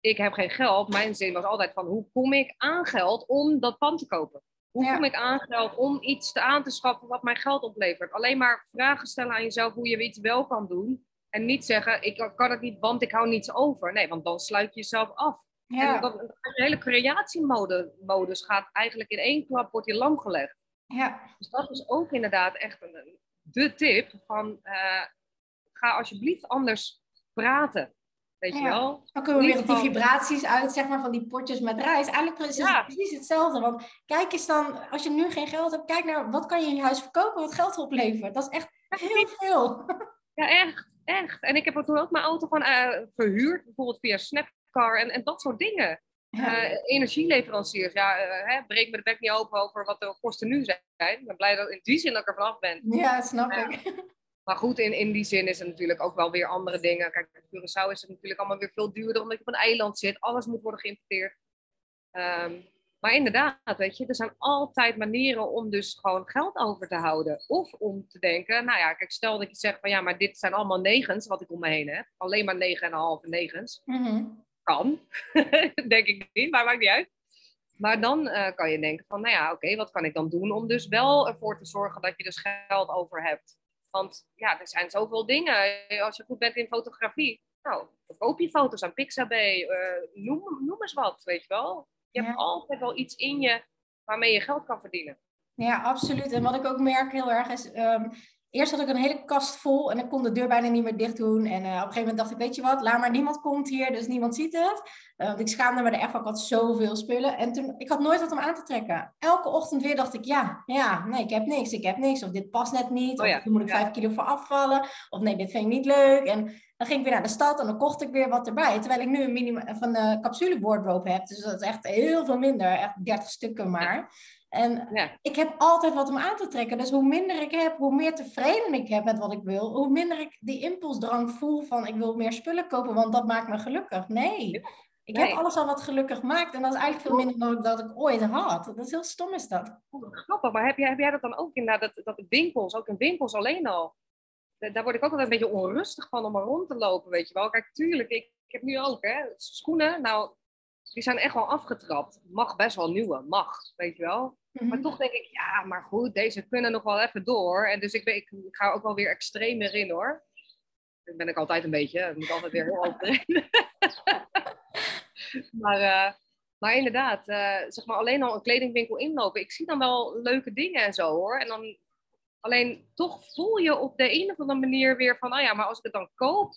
ik heb geen geld. Mijn zin was altijd van, hoe kom ik aan geld om dat pand te kopen? Hoe kom ik aan geld om iets te aan te schaffen wat mij geld oplevert? Alleen maar vragen stellen aan jezelf hoe je iets wel kan doen. En niet zeggen, ik kan het niet, want ik hou niets over. Nee, want dan sluit je jezelf af. Ja. En dat, de hele creatiemodus gaat eigenlijk in één klap, wordt je lam gelegd. Ja. Dus dat is ook inderdaad echt een, de tip van, uh, ga alsjeblieft anders praten. Weet je wel? Dan komen weer die vibraties uit, zeg maar, van die potjes met rijst. Eigenlijk is het precies hetzelfde. Want kijk eens dan, als je nu geen geld hebt, kijk naar wat kan je in je huis verkopen, wat geld oplevert. Dat is echt heel veel. Ja, echt, echt. En ik heb er toen ook mijn auto van uh, verhuurd, bijvoorbeeld via Snapcar en, en dat soort dingen. Uh, energieleveranciers, ja, uh, hè, breek me de bek niet open over wat de kosten nu zijn. Ik ben blij dat in die zin dat ik er vanaf ben. Ja, snap ik. Maar goed, in, in die zin is er natuurlijk ook wel weer andere dingen. Kijk, in Curaçao is het natuurlijk allemaal weer veel duurder omdat je op een eiland zit. Alles moet worden geïmporteerd. Um, maar inderdaad, weet je, er zijn altijd manieren om dus gewoon geld over te houden. Of om te denken, nou ja, kijk, stel dat je zegt van ja, maar dit zijn allemaal negens wat ik om me heen heb. Alleen maar negen en een halve negens. Mm Kan. (laughs) Denk ik niet, maar maakt niet uit. Maar dan uh, kan je denken van, nou ja, oké, wat kan ik dan doen om dus wel ervoor te zorgen dat je dus geld over hebt. Want ja, er zijn zoveel dingen. Als je goed bent in fotografie, nou, verkoop je foto's aan Pixabay, uh, noem, noem eens wat, weet je wel. Je hebt altijd wel iets in je waarmee je geld kan verdienen. Ja, absoluut. En wat ik ook merk heel erg is, um, eerst had ik een hele kast vol en ik kon de deur bijna niet meer dicht doen. En uh, op een gegeven moment dacht ik, weet je wat, laat maar, niemand komt hier, dus niemand ziet het. Uh, want ik schaamde me er echt van, ik had zoveel spullen. En toen, ik had nooit wat om aan te trekken. Elke ochtend weer dacht ik, ja, ja, nee, ik heb niks, ik heb niks. Of dit past net niet, oh, ja. of hier moet ik ja. vijf kilo voor afvallen. Of nee, dit vind ik niet leuk. En dan ging ik weer naar de stad en dan kocht ik weer wat erbij. Terwijl ik nu een minimum van de capsule wardrobe heb. Dus dat is echt heel veel minder, echt 30 stukken maar. En ik heb altijd wat om aan te trekken. Dus hoe minder ik heb, hoe meer tevreden ik heb met wat ik wil, hoe minder ik die impulsdrang voel van ik wil meer spullen kopen, want dat maakt me gelukkig. Nee. Ik heb alles al wat gelukkig maakt en dat is eigenlijk veel minder dan dat ik ooit had. Dat is heel stom is dat. Grappig, maar heb jij, heb jij dat dan ook inderdaad, dat, dat de winkels, ook in winkels alleen al, daar word ik ook altijd een beetje onrustig van om er rond te lopen, weet je wel. Kijk, tuurlijk, ik, ik heb nu ook, hè, schoenen, nou, die zijn echt wel afgetrapt. Mag best wel nieuwe, mag, weet je wel. Maar mhm. toch denk ik, ja, maar goed, deze kunnen nog wel even door. En dus ik, ik, ik ga ook wel weer extreem erin hoor. Dat ben ik altijd een beetje. Ik moet altijd weer heel overdreven. (laughs) maar, uh, maar inderdaad, uh, zeg maar alleen al een kledingwinkel inlopen. Ik zie dan wel leuke dingen en zo hoor. En dan Alleen toch voel je op de een of andere manier weer van, oh ja, maar als ik het dan koop,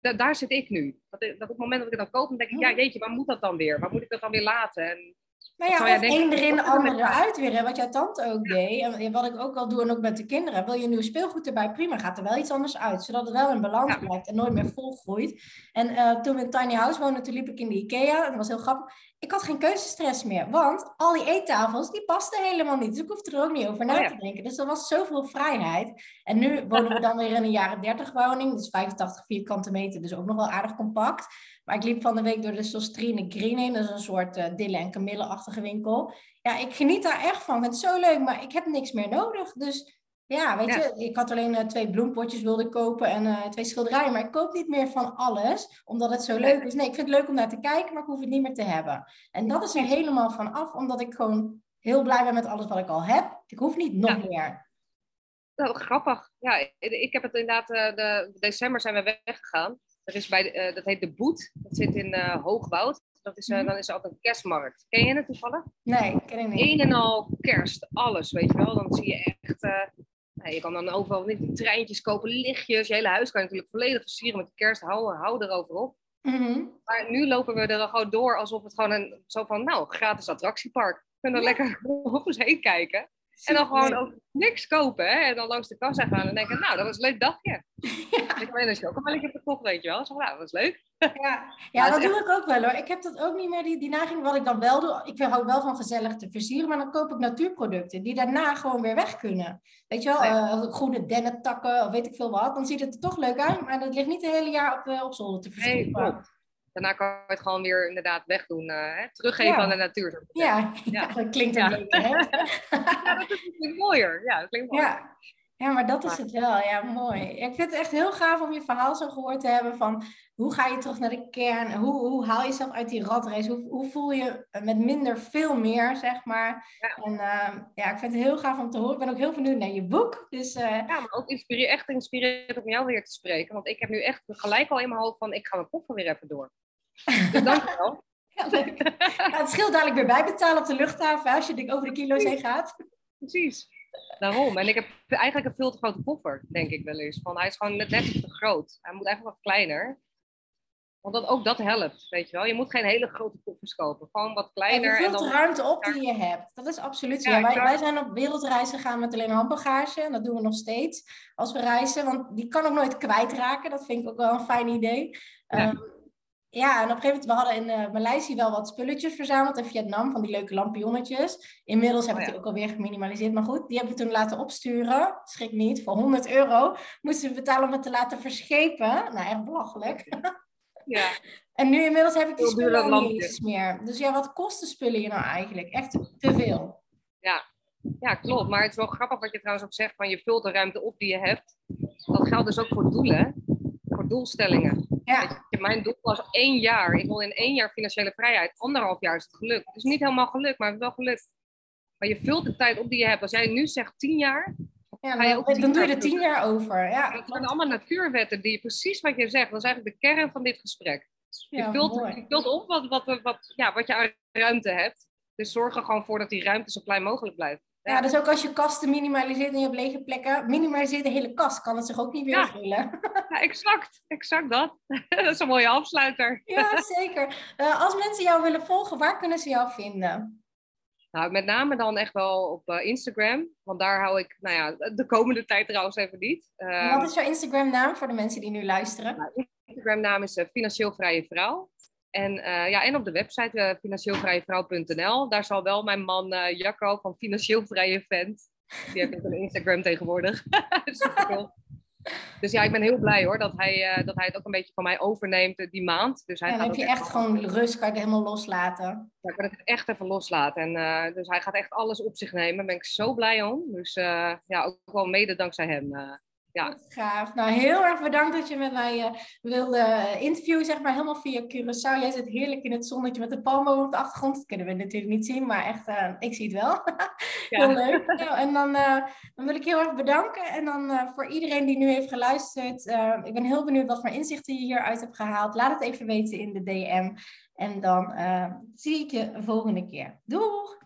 daar zit ik nu. Dat, dat op het moment dat ik het dan koop, dan denk ik, ja, jeetje, waar moet dat dan weer? Waar moet ik dat dan weer laten? En nou ja, of één erin, de andere eruit weer. Wat jouw tante ook deed. En wat ik ook wel doe en ook met de kinderen. Wil je nieuw speelgoed erbij? Prima, gaat er wel iets anders uit. Zodat het wel in balans blijft en nooit meer volgroeit. En uh, toen we in Tiny House woonden, toen liep ik in de Ikea. En dat was heel grappig. Ik had geen keuzestress meer. Want al die eettafels, die pasten helemaal niet. Dus ik hoefde er ook niet over na oh te denken. Dus er was zoveel vrijheid. En nu wonen we dan weer in een jaren 30 woning. Dus 85 vierkante meter. Dus ook nog wel aardig compact. Maar ik liep van de week door de Sostrine Green heen. Dat is een soort uh, dille- en kamille-achtige winkel. Ja, ik geniet daar echt van. Ik vind het zo leuk, maar ik heb niks meer nodig. Dus ja, weet je, ik had alleen uh, twee bloempotjes wilde kopen en uh, twee schilderijen. Maar ik koop niet meer van alles, omdat het zo leuk is. Nee, ik vind het leuk om naar te kijken, maar ik hoef het niet meer te hebben. En dat is er helemaal van af, omdat ik gewoon heel blij ben met alles wat ik al heb. Ik hoef niet nog meer. Nou, grappig. Ja, ik heb het inderdaad, de december zijn we weggegaan. Er is bij, uh, dat heet de Boet. Dat zit in uh, Hoogwoud. Dat is, uh, Dan is er altijd een kerstmarkt. Ken je het toevallig? Nee, ken ik niet. Een en al kerst, alles, weet je wel. Dan zie je echt... Nou, je kan dan overal die treintjes kopen, lichtjes. Je hele huis kan je natuurlijk volledig versieren met kerst. Hou, hou erover op. Mm Maar nu lopen we er gewoon door alsof het gewoon een... Zo van, nou, gratis attractiepark. We kunnen ja. lekker (laughs) op eens heen kijken. En dan gewoon ook niks kopen. Hè? En dan langs de kassa gaan en denken, nou, dat was een leuk dagje. Ja. Ik ben een chocomelletje gekocht, weet je wel. Zo, nou, dat was leuk. Ja, ja dat doe ik ook wel hoor. Ik heb dat ook niet meer, die, die naging wat ik dan wel doe. Ik hou wel van gezellig te versieren, maar dan koop ik natuurproducten die daarna gewoon weer weg kunnen. Weet je wel, uh, groene dennetakken of weet ik veel wat. Dan ziet het er toch leuk uit, maar dat ligt niet het hele jaar op, uh, op zolder te versieren. Nee, daarna kan je het gewoon weer inderdaad wegdoen. Uh, hè? Teruggeven aan de natuur. Ja, ja. (laughs) dat klinkt een beetje, hè? ja, dat klinkt mooier. Ja, dat klinkt mooier. Ja. Ja, maar dat is het wel. Ja, mooi. Ik vind het echt heel gaaf om je verhaal zo gehoord te hebben van hoe ga je terug naar de kern? Hoe, hoe haal je jezelf uit die ratrace? Hoe, hoe voel je met minder veel meer, zeg maar? Ja. En uh, ja, ik vind het heel gaaf om te horen. Ik ben ook heel benieuwd naar je boek. Dus, uh... Ja, maar ook inspireer, echt geïnspireerd om jou weer te spreken. Want ik heb nu echt gelijk al in mijn hoofd van ik ga mijn koffer weer even door. Dus. Ja, leuk. Ja, het scheelt dadelijk weer bijbetalen op de luchthaven als je over de kilo's heen gaat. Precies. Daarom. En ik heb eigenlijk een veel te grote koffer, denk ik wel eens. Van, hij is gewoon net, net te groot. Hij moet eigenlijk wat kleiner. Want dat, ook dat helpt, weet je wel. Je moet geen hele grote koffers kopen. Gewoon wat kleiner. En je vult de ruimte op die je hebt. Dat is absoluut zo. Ja, wij, wij, zijn op wereldreizen gegaan met alleen handbagage. En dat doen we nog steeds als we reizen. Want die kan ook nooit kwijtraken. Dat vind ik ook wel een fijn idee. Ja. Um, ja, en op een gegeven moment, we hadden in uh, Maleisië wel wat spulletjes verzameld in Vietnam, van die leuke lampionnetjes. Inmiddels heb ik oh, die ook alweer geminimaliseerd, maar goed, die hebben we toen laten opsturen, schrik niet, voor 100 euro moesten we betalen om het te laten verschepen. Nou, echt belachelijk. (laughs) Ja. (laughs) en nu inmiddels heb ik die spullen niet meer. Dus ja, wat kosten spullen je nou eigenlijk? Echt te veel. Ja. ja, klopt. Maar het is wel grappig wat je trouwens ook zegt, van je vult de ruimte op die je hebt. Dat geldt dus ook voor doelen, voor doelstellingen. Ja. mijn doel was één jaar. Ik wil in één jaar financiële vrijheid. Anderhalf jaar is het gelukt. Het is niet helemaal gelukt, maar het is wel gelukt. Maar je vult de tijd op die je hebt. Als jij nu zegt tien jaar, ja, dan, dan, doe je er tien jaar over. Ja, het zijn allemaal natuurwetten die precies wat je zegt. Dat is eigenlijk de kern van dit gesprek. Je, vult, je vult op wat, wat, wat, ja, wat je aan ruimte hebt. Dus zorg er gewoon voor dat die ruimte zo klein mogelijk blijft. Ja, dus ook als je kasten minimaliseert en je hebt lege plekken, minimaliseer de hele kast, kan het zich ook niet weer ja. vullen. (laughs) Ja, exact, exact dat. (laughs) dat is een mooie afsluiter. Ja, zeker. Uh, als mensen jou willen volgen, waar kunnen ze jou vinden? Nou, met name dan echt wel op uh, Instagram, want daar hou ik, nou ja, de komende tijd trouwens even niet. Uh, wat is jouw Instagram naam voor de mensen die nu luisteren? Nou, Instagram naam is Financieel Vrije Vrouw. En, uh, ja, en op de website uh, financieelvrijevrouw.nl. Daar zal wel mijn man uh, Jacco van Financieel Vrije Vent. Die heeft een Instagram tegenwoordig. (laughs) dus ja, ik ben heel blij hoor dat hij, dat hij het ook een beetje van mij overneemt die maand. Dus hij ja, dan heb je echt gewoon rust, kan het helemaal loslaten. Ja, kan ik het echt even loslaten. En, dus hij gaat echt alles op zich nemen. Daar ben ik zo blij om. Dus ja, ook wel mede dankzij hem ja. gaaf. Nou, heel erg bedankt dat je met mij uh, wilde interviewen, zeg maar, helemaal via Curaçao. Jij zit heerlijk in het zonnetje met de palmen op de achtergrond. Dat kunnen we natuurlijk niet zien, maar echt, uh, ik zie het wel. (laughs) heel leuk. Nou, en dan, uh, dan wil ik heel erg bedanken. En dan voor iedereen die nu heeft geluisterd, ik ben heel benieuwd wat voor inzichten je hieruit hebt gehaald. Laat het even weten in de DM. En dan zie ik je volgende keer. Doeg!